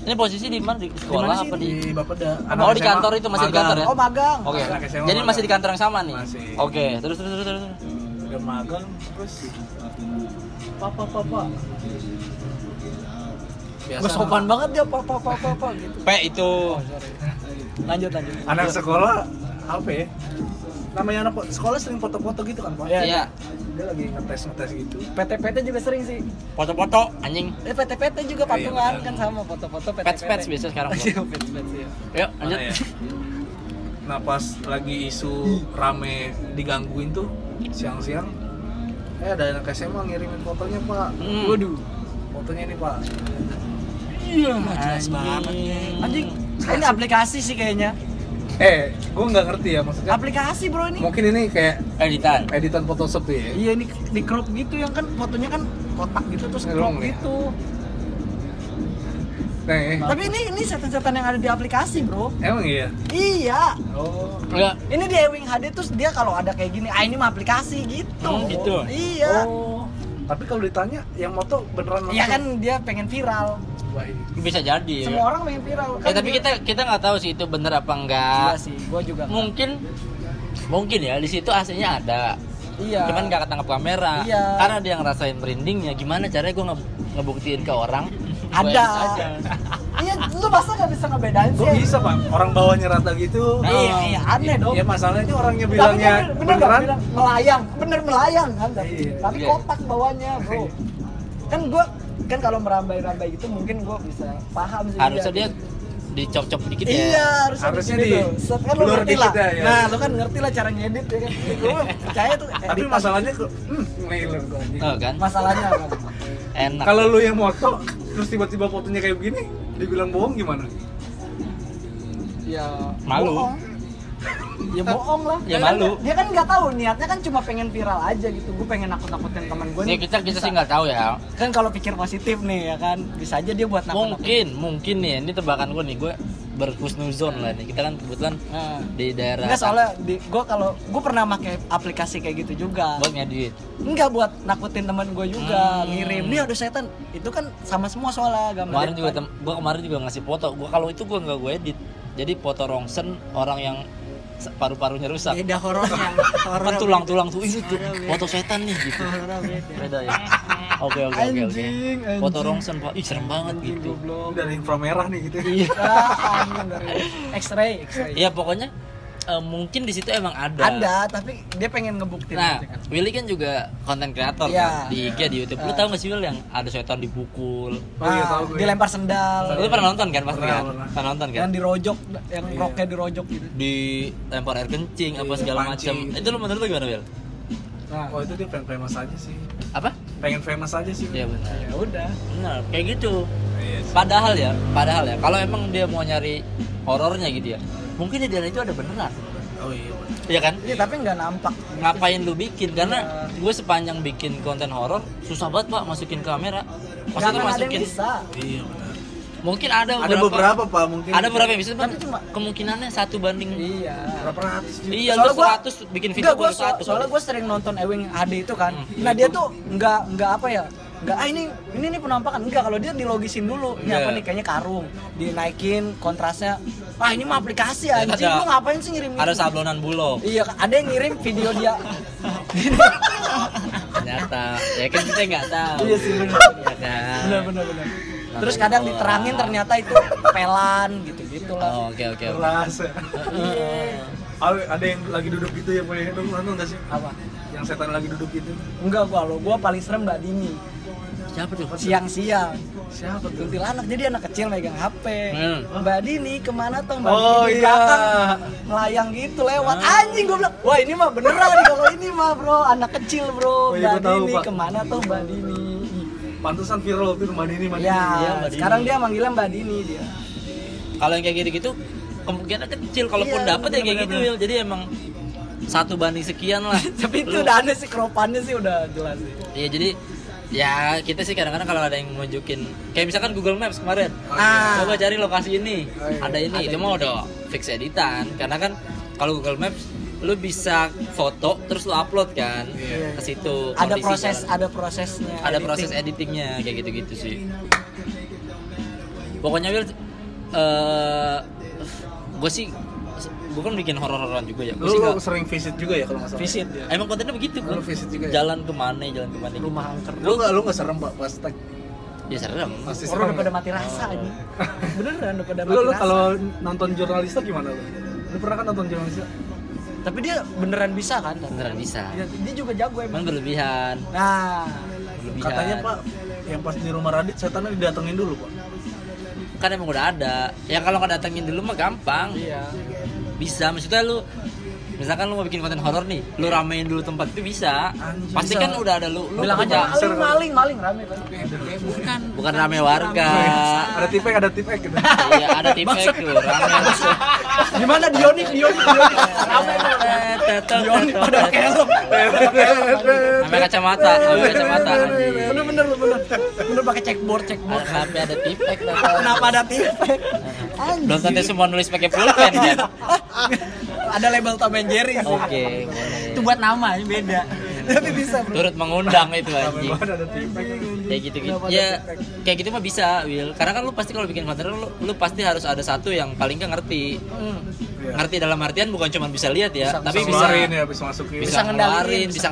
Ini posisi di mana? Di sekolah apa di? di Bapeda Oh, di kantor itu masih di kantor ya? Oh magang. Oke. Anak SMA Jadi masih magang. di kantor yang sama nih. Masih. Oke, terus terus terus terus. udah magang terus papa papa biasa Gue sopan banget dia papa papa papa gitu. P itu. Lanjut lanjut. anak sekolah apa ya namanya anak sekolah sering foto-foto gitu kan pak Iya. Iya. dia lagi ngetes ngetes gitu PT-PT juga sering sih. Foto-foto anjing. Eh PT-PT juga Iya, patungan kan sama foto-foto PT-PT. Pets-pets biasa sekarang. Iya, pets-pets ya. Yuk, lanjut. Ya? nah pas lagi isu rame digangguin tuh siang-siang eh ada anak SMA ngirimin fotonya pak Hmm. Waduh. fotonya ini pak Iya, jelas banget. Anjing, ini aplikasi sih kayaknya. Eh gue nggak ngerti ya maksudnya Aplikasi bro ini. mungkin ini kayak Editan. editan Photoshop tuh ya Iya ini di crop gitu yang kan fotonya kan kotak gitu terus Ngelong crop ya? gitu. nah eh, Tapi ini ini setan-setan yang ada di aplikasi bro. emang iya Iya. oh Enggak. Ini di Ewing HD terus dia kalau ada kayak gini, ah ini mah aplikasi gitu. Oh, gitu? Iya. oh tapi kalau ditanya yang moto beneran Iya kan dia pengen viral. Wah, iya. Bisa jadi. Semua orang pengen viral. Kan Eh tapi dia- kita kita nggak tahu sih itu bener apa Iya enggak. sih, gua juga. Mungkin mungkin ya di situ aslinya ada. Iya. Cuman nggak ketangkap kamera. Iya. Karena dia ngerasain merindingnya. Gimana caranya gue ngebuktiin ke orang? Ada. iya, lu masa nggak bisa ngebedain sih? Bisa pak? Orang bawahnya rata gitu Nah, iya, iya, aneh dong. Ya masalahnya orangnya Tapi bilangnya dia bener nggak beneran bilang melayang, bener melayang kan? Tapi, Iya. tapi Iya. kotak bawahnya, bro. Kan gua kan kalau merambai-rambai gitu mungkin gua bisa paham sih. Harusnya dia dicop-cop dikit ya. Iya, harusnya, Harusnya di, di- tuh. Set kan lu ngerti dikit lah. ya, ya. Nah, lu kan ngerti lah cara ngedit ya kan. Gua percaya tuh Tapi editan. masalahnya kok hmm, ngiler gua anjing. Oh, kan? masalahnya apa? Enak. Kalau lu yang moto terus tiba-tiba fotonya kayak begini, dibilang bohong gimana? Ya Malu. bohong. Ya bohong lah. Ya Dia kan- malu. Dia kan nggak tahu niatnya kan cuma pengen viral aja gitu. Gue pengen nakut-nakutin teman gue Ya, kita kita sih nggak tahu ya. Kan kalau pikir positif nih ya kan, bisa aja dia buat nakut-nakutin. Mungkin, mungkin nih. Ini tebakan gue nih. Gue berhusnuzon lah nih. Kita kan kebetulan Nah. di daerah Enggak soalnya di gue kalau gue pernah pakai aplikasi kayak gitu juga. buat ngedit. Enggak buat nakutin teman gue juga, Hmm. ngirim. Nih ada setan. Itu kan sama semua soalnya gambar. Kemarin juga tem- gua kemarin juga ngasih foto. Gua kalau itu gua nggak gue edit. Jadi foto rongsen orang yang paru-parunya rusak. beda horornya. Kan tulang-tulang tuh itu foto setan nih gitu. Beda ya. Oke oke oke oke. Foto rongsen pak, ih serem banget gitu. Dari inframerah nih gitu. Iya. Ah, X-ray, X-ray. Iya pokoknya eh, mungkin di situ emang ada. Ada, tapi dia pengen ngebuktiin Nah, aja kan. Willy kan juga konten kreator Iya. kan di IG di YouTube. Lu Ah. tahu gak sih Will yang ada setan dipukul? Oh iya, tahu Nah, gue. dilempar sendal. Lu pernah nonton kan pasti Pernah, kan? pernah. Pernah nonton kan? Yang dirojok, yang Iya. roknya dirojok gitu. Di lempar air kencing apa Iya, segala macam. Itu lu menurut lu gimana, Will? Nah, Oh itu dia pengen famous aja sih. Apa? Pengen famous aja sih. Iya benar. ya udah. Benar, kayak gitu. Iya. Padahal ya, padahal ya, kalau emang dia mau nyari horornya gitu ya, mungkin di dalam itu ada beneran. Oh iya. bener. Iya kan? Iya, tapi nggak nampak. Ngapain lu bikin? Karena Iya. gue sepanjang bikin konten horor susah banget pak masukin kamera. Yang masukin. bisa. Iya benar. Mungkin ada Ada beberapa pak mungkin. Ada beberapa yang bisa, Tapi cuma- kemungkinannya satu banding. Iya. Berapa ratus juga. Iya, Soalnya lu gua- 100 bikin video Enggak, gua so- satu. soalnya gue sering nonton Ewing HD itu kan. Hmm. Nah dia tuh nggak nggak apa ya? Nggak ah ini ini nih penampakan enggak kalau dia dilogisin dulu. Ini Iya. apa nih kayaknya karung. Dinaikin kontrasnya. Ah ini mah aplikasi Ya, anjing. ada- Lu ngapain sih ngirim Ada sablonan bulog. Iya, ada yang ngirim video dia. Ternyata, ya kan kita nggak tahu. iya sih benar. Ya kan? Benar benar benar. Terus kadang diterangin ternyata itu pelan gitu-gitu lah. Oh, Oke oke oke. Iya. Ada yang lagi duduk gitu ya pak ya. Nonton nggak sih? Apa? Yang setan lagi duduk gitu. Enggak gua lo, gua paling serem Mbak Dini. Siapa tuh? Siang-siang. Siapa tuh? Kuntilanak jadi anak kecil megang HP. Hmm. Mbak Dini ke mana tuh Mbak Oh, Dini di iya. belakang melayang gitu lewat anjing gua bilang wah ini mah beneran kalau ini mah bro anak kecil bro Oh, iya, Mbak tahu, Dini Pak. ke mana tuh Mbak Dini Pantesan viral tuh Mbak Dini Mbak Dini. ya Mbak Dini. sekarang dia manggilnya Mbak Dini dia Kalau yang kayak gitu-gitu kemungkinan kecil kalaupun Iya, dapat ya kayak gitu bener-bener. Will. Jadi emang satu banding sekian lah. tapi itu Lu- udah aneh sih keropannya sih udah jelas sih Iya jadi ya kita sih kadang-kadang kalau ada yang nunjukin kayak misalkan Google Maps kemarin Ah. coba cari lokasi ini Oh, iya. ada ini Ada itu mah udah fix editan karena kan kalau Google Maps lu bisa foto terus lu upload kan Iya. ke situ ada proses jalan. ada prosesnya ada editing. proses editingnya kayak gitu-gitu sih pokoknya Will eh gue sih gue kan bikin horor-hororan juga ya gue Lu, lu nggak- sering visit juga ya kalau nggak salah? visit ya emang kontennya begitu Lu kan visit juga ya? jalan ke mana jalan ke mana gitu. rumah angker Lu nggak lu nggak serem pak pas tag? ya serem Pasti orang serem. udah pada ya? mati rasa aja beneran udah pada Lu mati lu rasa kalau nonton jurnalistik gimana lu? Lu pernah kan nonton jurnalistik? Tapi dia beneran bisa kan? beneran bisa Dia, dia juga jago cuman emang. berlebihan Nah, berlebihan Katanya Pak, yang pas di rumah Radit setannya didatengin dulu Pak. kan emang udah ada ya kalau nggak datengin dulu mah gampang iya. Bisa maksudnya lu misalkan lu mau bikin konten horor nih lu ramein dulu tempat itu bisa Anjing. pasti Bisa. kan udah ada lu lu Bilang aja maling, maling, maling rame kan. bukan bukan rame warga Ada tipek, ada tipek gitu. iya ada tipek tuh rame Gimana Dionik, Dionik, Dionik. Rame tuh. Dionik pada pakai helm. Ame kacamata, ame kacamata. Bener bener lu bener. Bener pakai checkboard, checkboard. Tapi ada tipek Kenapa ada tipek? Belum tentu semua nulis pakai pulpen kan. Ada label Tom and Jerry sih. Oke, boleh. itu buat nama ini beda Tapi bisa, Bro. Turut mengundang itu anjing. ada tipek. Kayak gitu gitu. Ya, kayak gitu mah bisa, Will. Karena kan lu pasti kalau bikin konten lu, lu pasti harus ada satu yang paling nggak ngerti. Iya. Ngerti dalam artian bukan cuma bisa lihat ya, Bisa- tapi Bisa bisa ngeluarin ya, bisa masukin. bisa Bisa ngeluarin, bisa bisa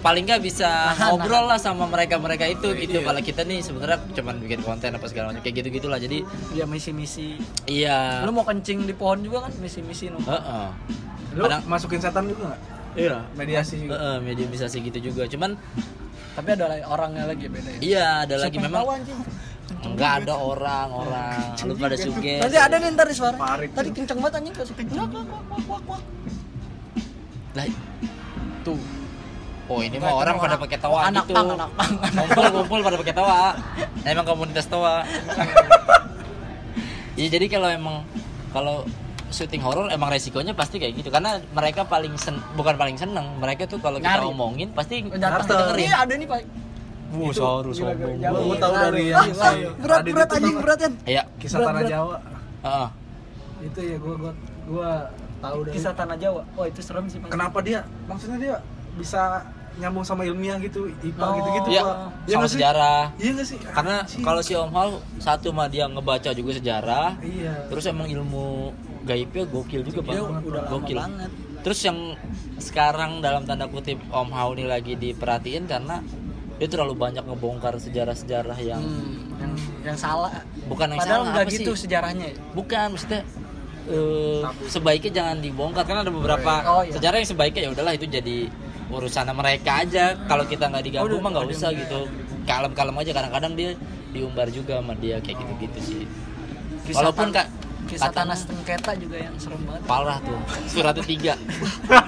paling nggak bisa Nahan, ngobrol lah sama mereka-mereka itu Iya. gitu. Kalau kita nih sebenarnya cuma bikin konten apa segala macam kayak gitu gitulah. Jadi Ya misi-misi. iya. Lu mau kencing di pohon juga kan misi-misi no. Heeh. Lu Kadang- masukin setan juga nggak? Iya. Mediasi juga. Heeh, mediumisasi gitu juga. Cuman Tapi ada lagi- orangnya lagi beda ya. iya ada lagi Siapa yang memang tahu, anjing? enggak ada orang orang lu pada suge. Nanti ada nih ntar di suara. Parit. Tadi kenceng banget anjing kasih kenceng. Wak, wak, wak, wak, wak. Lah, Tuh. Oh ini Enggak, mah itu orang pada pakai tawa anak gitu. pang, anak pang. Kumpul-kumpul pada pakai tawa. Emang komunitas tawa. Iya jadi kalau emang kalau syuting horor emang resikonya pasti kayak gitu karena mereka paling sen bukan paling seneng mereka tuh kalau kita omongin pasti pasti dengerin. Iya ada nih Pak. Wuh, sorry, sombong. Gila. tahu dari yang ah, berat berat anjing berat kan. Iya. Kisah Berat, Tanah berat. Jawa. Heeh. Itu ya gua gua gua tahu dari Kisah tanah Jawa. Oh itu serem sih Pak. kenapa dia maksudnya dia bisa nyambung sama ilmiah gitu IPA Oh. gitu-gitu Iya, Pak. Iya sama sejarah. Iya nggak sih? Karena kalau si Om Hal satu mah dia ngebaca juga sejarah, iya. terus emang ilmu gaibnya gokil juga udah lama gokil. banget. Terus yang sekarang dalam tanda kutip Om Hao ini lagi diperhatiin karena dia terlalu banyak ngebongkar sejarah-sejarah yang Hmm, yang yang salah. bukan yang Padahal salah nggak gitu sih? sejarahnya. ya. Bukan maksudnya eh, sebaiknya jangan dibongkar karena ada beberapa Oh, iya. sejarah yang sebaiknya ya udahlah itu jadi urusan mereka aja. Kalau kita nggak digabung Oh, mah nggak usah gitu. Kalem-kalem aja kadang-kadang dia diumbar juga sama dia kayak gitu-gitu sih. Kisah Walaupun kak kisah tanah sengketa juga yang serem banget. parah tuh suratnya tiga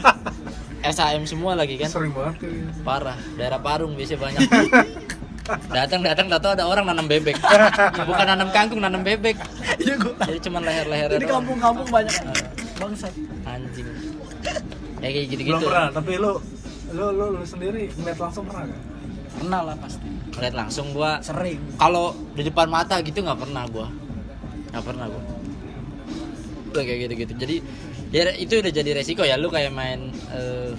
SAM semua lagi kan Sering banget parah daerah Parung biasanya banyak datang datang tahu ada orang nanam bebek bukan nanam kangkung nanam bebek Iya gua. jadi cuman leher-leher Jadi kampung-kampung banyak bangsat. anjing ya kayak gitu Belum pernah, tapi lu lu lu, lu sendiri ngeliat langsung pernah gak? Pernah lah pasti. ngeliat langsung gua Sering. kalau di depan mata gitu nggak pernah gua nggak pernah gua Udah kayak gitu gitu jadi ya itu udah jadi resiko ya lu kayak main eh,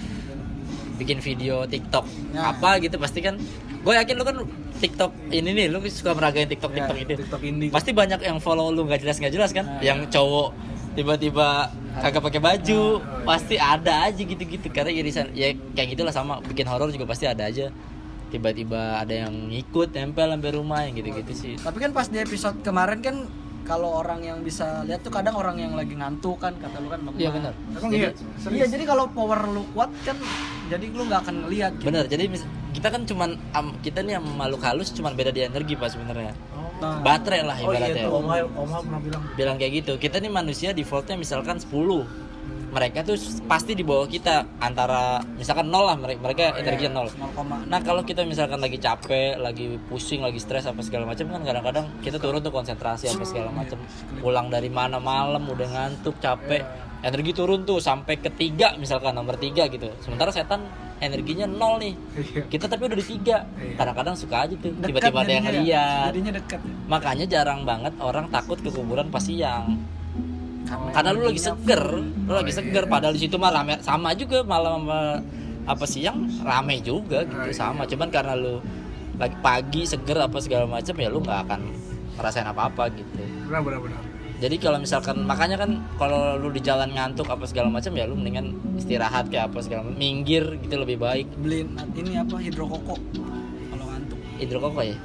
bikin video TikTok Nah. apa gitu pasti kan gue yakin lu kan TikTok ini nih lu suka meragain TikTok Ya, TikTok itu TikTok pasti banyak yang follow lu nggak jelas nggak jelas kan Nah, yang cowok tiba-tiba kagak pakai baju. Pasti ada aja gitu-gitu. Karena irisan ya kayak gitulah sama. Bikin horor juga pasti ada aja. Tiba-tiba ada yang ngikut nempel sampai rumah yang gitu-gitu sih. Tapi kan pas di episode kemarin kan kalau orang yang bisa lihat tuh kadang orang yang lagi ngantuk kan kata lu kan lemah. iya benar. Iya? Iya, jadi kalau power lu kuat kan jadi lu nggak akan ngelihat gitu. benar jadi mis- kita kan cuman am- kita nih sama makhluk halus cuman beda di energi pas sebenarnya Nah, baterai lah Oh iya ibaratnya. Om Om pernah bilang. Bilang kayak gitu. Kita nih manusia defaultnya misalkan 10 mereka tuh pasti di bawah kita antara misalkan nol lah mereka mereka energinya nol. 0, nah kalau kita misalkan lagi capek lagi pusing lagi stres apa segala macam kan kadang-kadang kita turun tuh konsentrasi apa segala macam. Pulang dari mana malam udah ngantuk capek energi turun tuh sampai ketiga misalkan nomor tiga gitu. Sementara setan energinya nol nih. Iya. kita tapi udah di tiga. Iya. kadang-kadang suka aja tuh tiba-tiba ada yang ya. lihat makanya jarang banget orang takut ke kuburan pas siang. Karena lu lagi seger. Lu lagi seger. padahal di situ mah rame. Sama juga malam sama apa siang rame juga gitu. Sama. Cuman karena lu lagi pagi seger apa segala macam ya lu nggak akan ngerasain apa-apa gitu. Benar benar benar jadi kalau misalkan makanya kan kalau lu di jalan ngantuk apa segala macam ya lu mendingan istirahat kayak apa segala macam minggir gitu lebih baik beliin ini apa hidrokoko kalau ngantuk. hidrokoko ya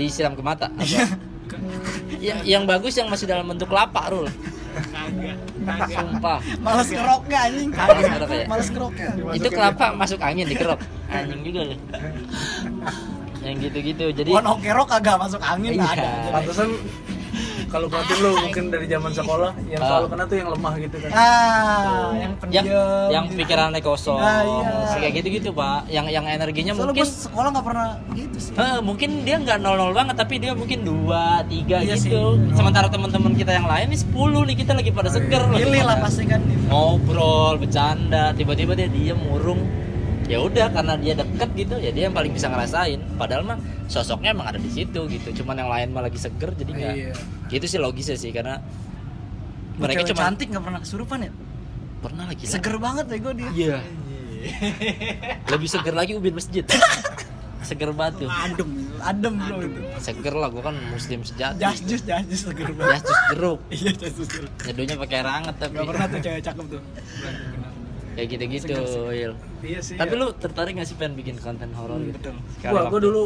disiram ke mata apa? ya, yang bagus yang masih dalam bentuk kelapa rul sumpah Males keroknya anjing. Males ngeroknya. Males keroknya. itu kelapa masuk angin dikerok anjing juga loh yang gitu-gitu jadi Pohon kerok kagak masuk angin Iya. ada. Pantesan kalau batin lu mungkin dari zaman sekolah yang Ah. selalu kena tuh yang lemah gitu kan. Ah, yang yang pendiam. yang gitu. pikirannya kosong Ah, iya. kayak gitu-gitu pak yang yang energinya Soalnya mungkin gue sekolah nggak pernah gitu sih. Heh, mungkin dia nggak nol nol banget tapi dia mungkin dua tiga Iya gitu sementara teman-teman kita yang lain nih 10 nih kita lagi pada seger Pilih lah pasti kan. ngobrol bercanda tiba-tiba dia diem murung ya udah karena dia deket gitu ya dia yang paling bisa ngerasain padahal mah sosoknya emang ada di situ gitu cuman yang lain mah lagi seger jadi nggak Iya. gitu sih logisnya sih karena mereka cuma cantik nggak pernah kesurupan ya. pernah lagi Seger banget ya gue dia. iya lebih seger lagi ubin masjid seger batu Adem, adem bro itu. seger lah gua kan muslim sejati Jas jus, jas jus seger banget. jas jus jeruk Iya jas jus. seger. nyeduhnya pakai air hangat tapi Gak pernah tuh cewek cakep tuh. kayak gitu-gitu. Iya sih. tapi ya. lu tertarik gak sih pengen bikin konten horor gitu betul. Sekali gua, gua dulu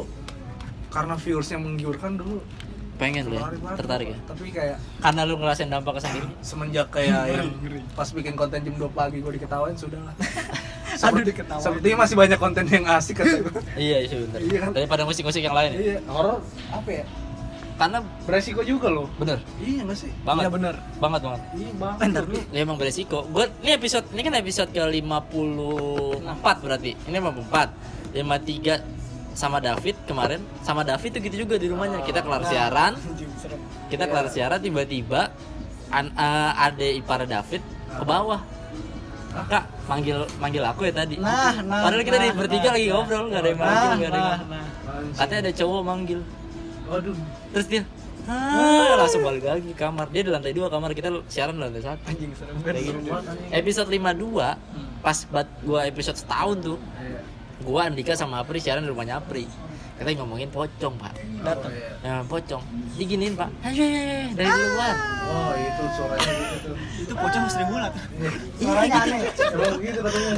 karena viewersnya menggiurkan dulu pengen lu ya banget tertarik ya Tapi kayak karena lu ngerasain dampaknya sendiri semenjak kayak yang pas bikin konten jam 2 pagi gua diketawain sudah lah. Aduh diketawain. Sepertinya masih banyak konten yang asik kata gua. iya iya bener Iya kan? daripada musik-musik yang lain ya Iya, horor apa ya? Karena Beresiko juga loh. bener Iya nggak sih? banget Iya bener. banget banget Iya bang. Bentar dulu. ya emang beresiko gue ini episode ini kan episode ke 54 berarti ini 54 53 sama David kemarin sama David tuh gitu juga di rumahnya kita kelar siaran Anjing serem. kita kelar siaran tiba-tiba an, eh, ade ipar David ke bawah kak manggil manggil aku ya tadi Nah, nah, padahal kita di nah, bertiga nah, lagi nah. ngobrol nggak ada yang manggil Nah, nggak ada yang nah, manggil. nah. katanya ada cowok manggil Waduh. terus dia ah, langsung balik lagi ke kamar dia di lantai dua kamar kita siaran di lantai satu Anjing serem Kayak gitu. banget. episode 52 pas bat gua episode setahun tuh Iya. gua Andika sama Apri siaran di rumahnya Apri kita ngomongin pocong pak Datang. ya pocong diginiin pak ayo, dari luar Oh itu suaranya gitu tuh. Itu pocong Sri Mulat. Iya, Suaranya gitu. aneh.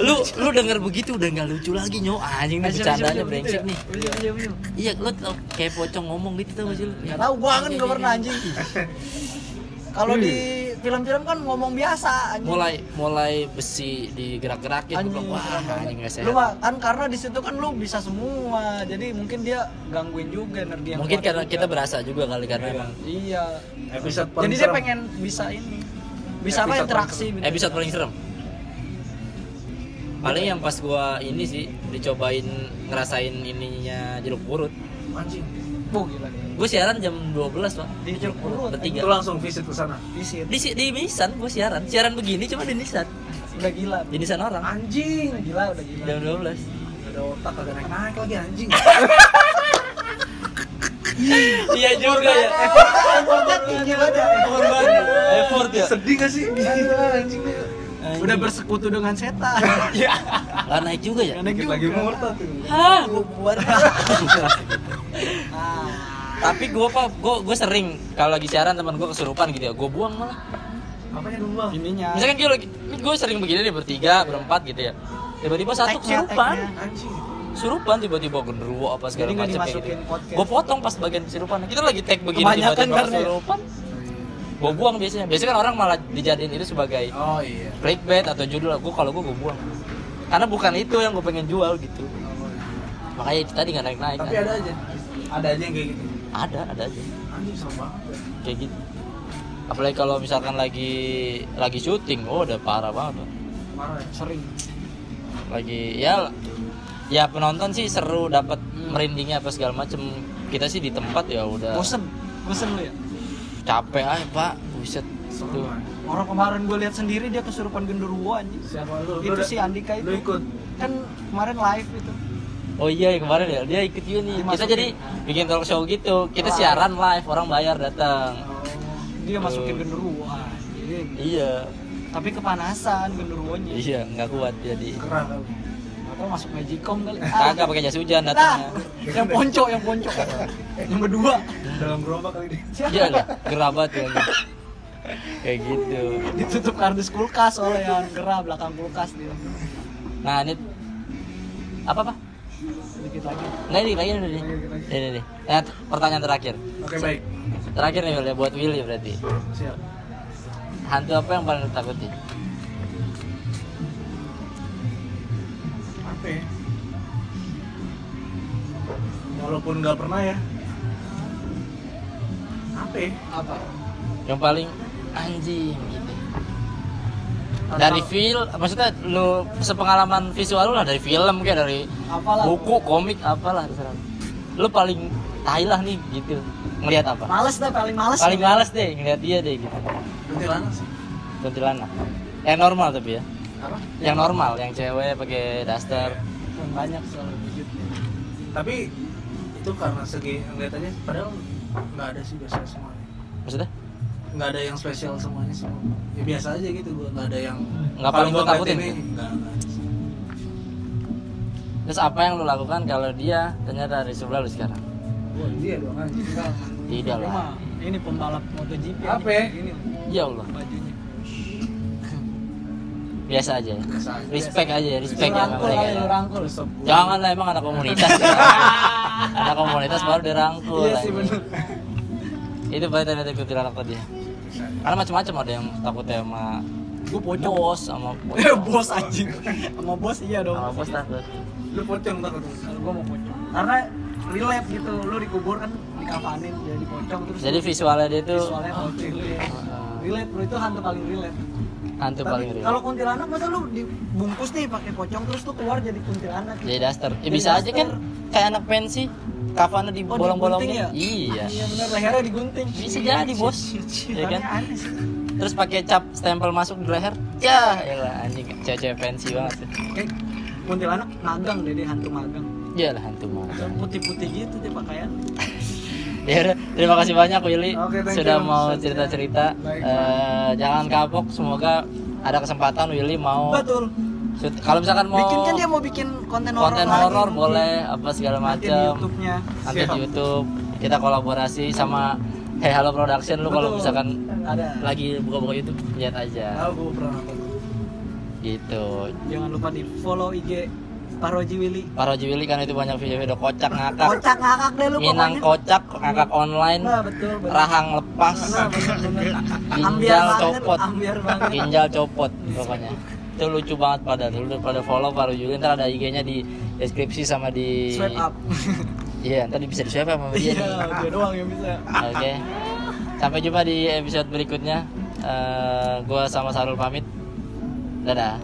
Lu lu denger begitu udah nggak lucu lagi nyo anjing nih bercandanya brengsek nih iya lu tau kayak pocong ngomong gitu tau gak sih lu Gak tau gua kan gak pernah anjing. Kalau di film-film kan ngomong biasa anjing. mulai mulai besi digerak-gerakin gua Anjing. bilang, wah anjing gak Lu sehat mah kan karena di situ kan lu bisa semua. Jadi mungkin dia gangguin juga energi yang mungkin karena juga. kita berasa juga kali karena emang Iya. Episode paling Jadi dia pengen bisa ini. Bisa apa interaksi gitu. episode paling serem paling yang pas gua ini sih dicobain ngerasain ininya jeruk purut Anjing. Oh, gila. gue siaran jam 12 pak Di purut. bertiga Itu langsung visit ke sana. Visit. di di Nisan gue siaran siaran begini cuma di Nisan Udah gila. di Nisan orang Anjing. Udah gila, udah gila. jam 12 Gak ada otak kagak naik naik lagi anjing. iya juga ya Effortnya tinggi banget ya. effort banget effort ya Sedih gak sih? Gila anjing. Udah bersekutu dengan setan. Lah naik juga ya juga. lagi murtad tuh. Hah, gue buat. Tapi gue pak, gue gue sering kalau lagi siaran teman gue kesurupan gitu ya, gue buang malah. Apanya dulu bang? Ininya. Misalkan gue lagi, gue sering begini nih bertiga, berempat gitu ya. Tiba-tiba satu kesurupan, kesurupan tiba-tiba genderuwo apa segala macam gitu. Gue potong pas bagian kesurupan. Kita lagi tag begini tiba-tiba kesurupan. Gue buang biasanya. Biasanya kan orang malah dijadiin itu sebagai Oh iya. clickbait atau judul. Gue kalau gue gue buang. Karena bukan itu yang gue pengen jual gitu. Makanya itu tadi nggak naik-naik. Tapi kan. ada aja. Ada aja yang kayak gitu. ada, ada aja. Anjing serem banget. kayak gitu apalagi kalau misalkan lagi lagi syuting oh udah parah banget. Parah ya. Sering. lagi ya ya penonton sih seru dapat merindingnya apa segala macem kita sih di tempat ya udah Bosen. Bosen lu ya? capek aja pak buset tuh. Orang kemarin gue lihat sendiri dia kesurupan genderuwo anjing. Siapa lu? Itu Lu si Andika itu. Lu ikut. Kan kemarin live itu. Oh iya yang kemarin ya dia ikut juga nih kita jadi bikin talk show gitu kita siaran live orang bayar datang Dia masukin Oh. genderuwo anjing. iya Tapi kepanasan genderuwonya. iya nggak kuat jadi kali. Atau masuk magicom kali. Ah, kagak pakai jas hujan Nah, datangnya yang ponco, yang ponco. yang berdua. Dalam gerobak kali dia. iya lah gerabat ya kayak gitu Ditutup kardus kulkas oleh yang gerah belakang kulkas dia. Nah ini apa apa? Lagi. Nah ini lagi nih, nih, nih. Nah, t- pertanyaan terakhir. Oke baik. Terakhir nih Will, ya buat Willy berarti. Siap. hantu apa yang paling lu takuti apa ya? walaupun nggak pernah ya apa ya? Apa? yang paling anjing gitu dari film maksudnya lu sepengalaman visual lu lah dari film kayak dari Apalah. buku komik apalah terserah. Lu paling tai lah nih gitu. Ngelihat apa? Males dah paling males. paling males deh ngelihat dia deh gitu. Kuntilanak sih. Kuntilanak. Yang normal tapi ya? Apa? yang normal yang cewek pakai daster. Yang banyak soalnya tapi itu karena segi ngeliat aja padahal nggak ada sih biasa semuanya. Maksudnya nggak ada yang spesial semuanya sih ya biasa aja gitu gua nggak ada yang Nggak paling gua takutin, ini, ada sih. terus apa yang lu lakukan kalau dia ternyata di sebelah lu sekarang Wah, dia dong anjing tidak Ini lah ini pembalap MotoGP. Apa ya? Ini ya Allah bajunya. biasa aja ya biasa aja respect aja ya respect ya rangkul mereka ya. rangkul. jangan lah emang anak komunitas ya. anak komunitas baru dirangkul Iya sih anjing. Itu berarti ada kuntilanak tadi karena macam-macam ada yang takutnya sama Gue pocong. bos sama Eh, bos anjing. Sama bos iya dong. sama bos takut lu pocong takut Kalau gua mau pocong. Karena relate gitu, lu dikubur kan dikafanin jadi pocong terus jadi lu- visualnya dia tuh visualnya pocong. Relate bro itu hantu paling relate. Hantu Tapi paling real kalau kuntilanak masa lu dibungkus nih pakai pocong terus tuh keluar jadi kuntilanak. jadi daster ya, bisa aja kan kayak anak pensi kafannya di Oh, bolong-bolongnya ya? iya Iya benar lehernya digunting. bisa jadi bos ya kan Ceritanya aneh sih. terus pakai cap stempel masuk di leher ya ya lah anjing cewek pensi banget sih Eh, kuntilanak magang deh dia hantu magang. ya lah hantu mah Putih-putih gitu dia pakaian. Ya udah terima kasih banyak Willy thank sudah you. mau cerita-cerita. Eh, jangan kapok semoga ada kesempatan Willy mau Betul. kalau misalkan mau Bikin kan dia mau bikin konten horor konten horor boleh apa segala macam nanti di YouTube. Kita kolaborasi sama Hey Halo Production lu kalau misalkan Ada. lagi buka-buka YouTube lihat aja. Nonton. Gitu. Jangan lupa di follow IG Paroji Willy. Paroji Willy kan itu banyak video-video kocak ngakak Kocak ngakak deh lu Minang kocak ngakak online Nah, betul, betul. rahang lepas Nah, bener, bener. ginjal copot ginjal copot pokoknya itu lucu banget pada lu pada follow Paroji Willy ntar ada IG-nya di deskripsi sama di Swipe up. iya ntar bisa di swipe up sama dia Iya, dia doang yang bisa. Oke. Sampai jumpa di episode berikutnya. Eh, gua sama Sarul pamit. Dadah.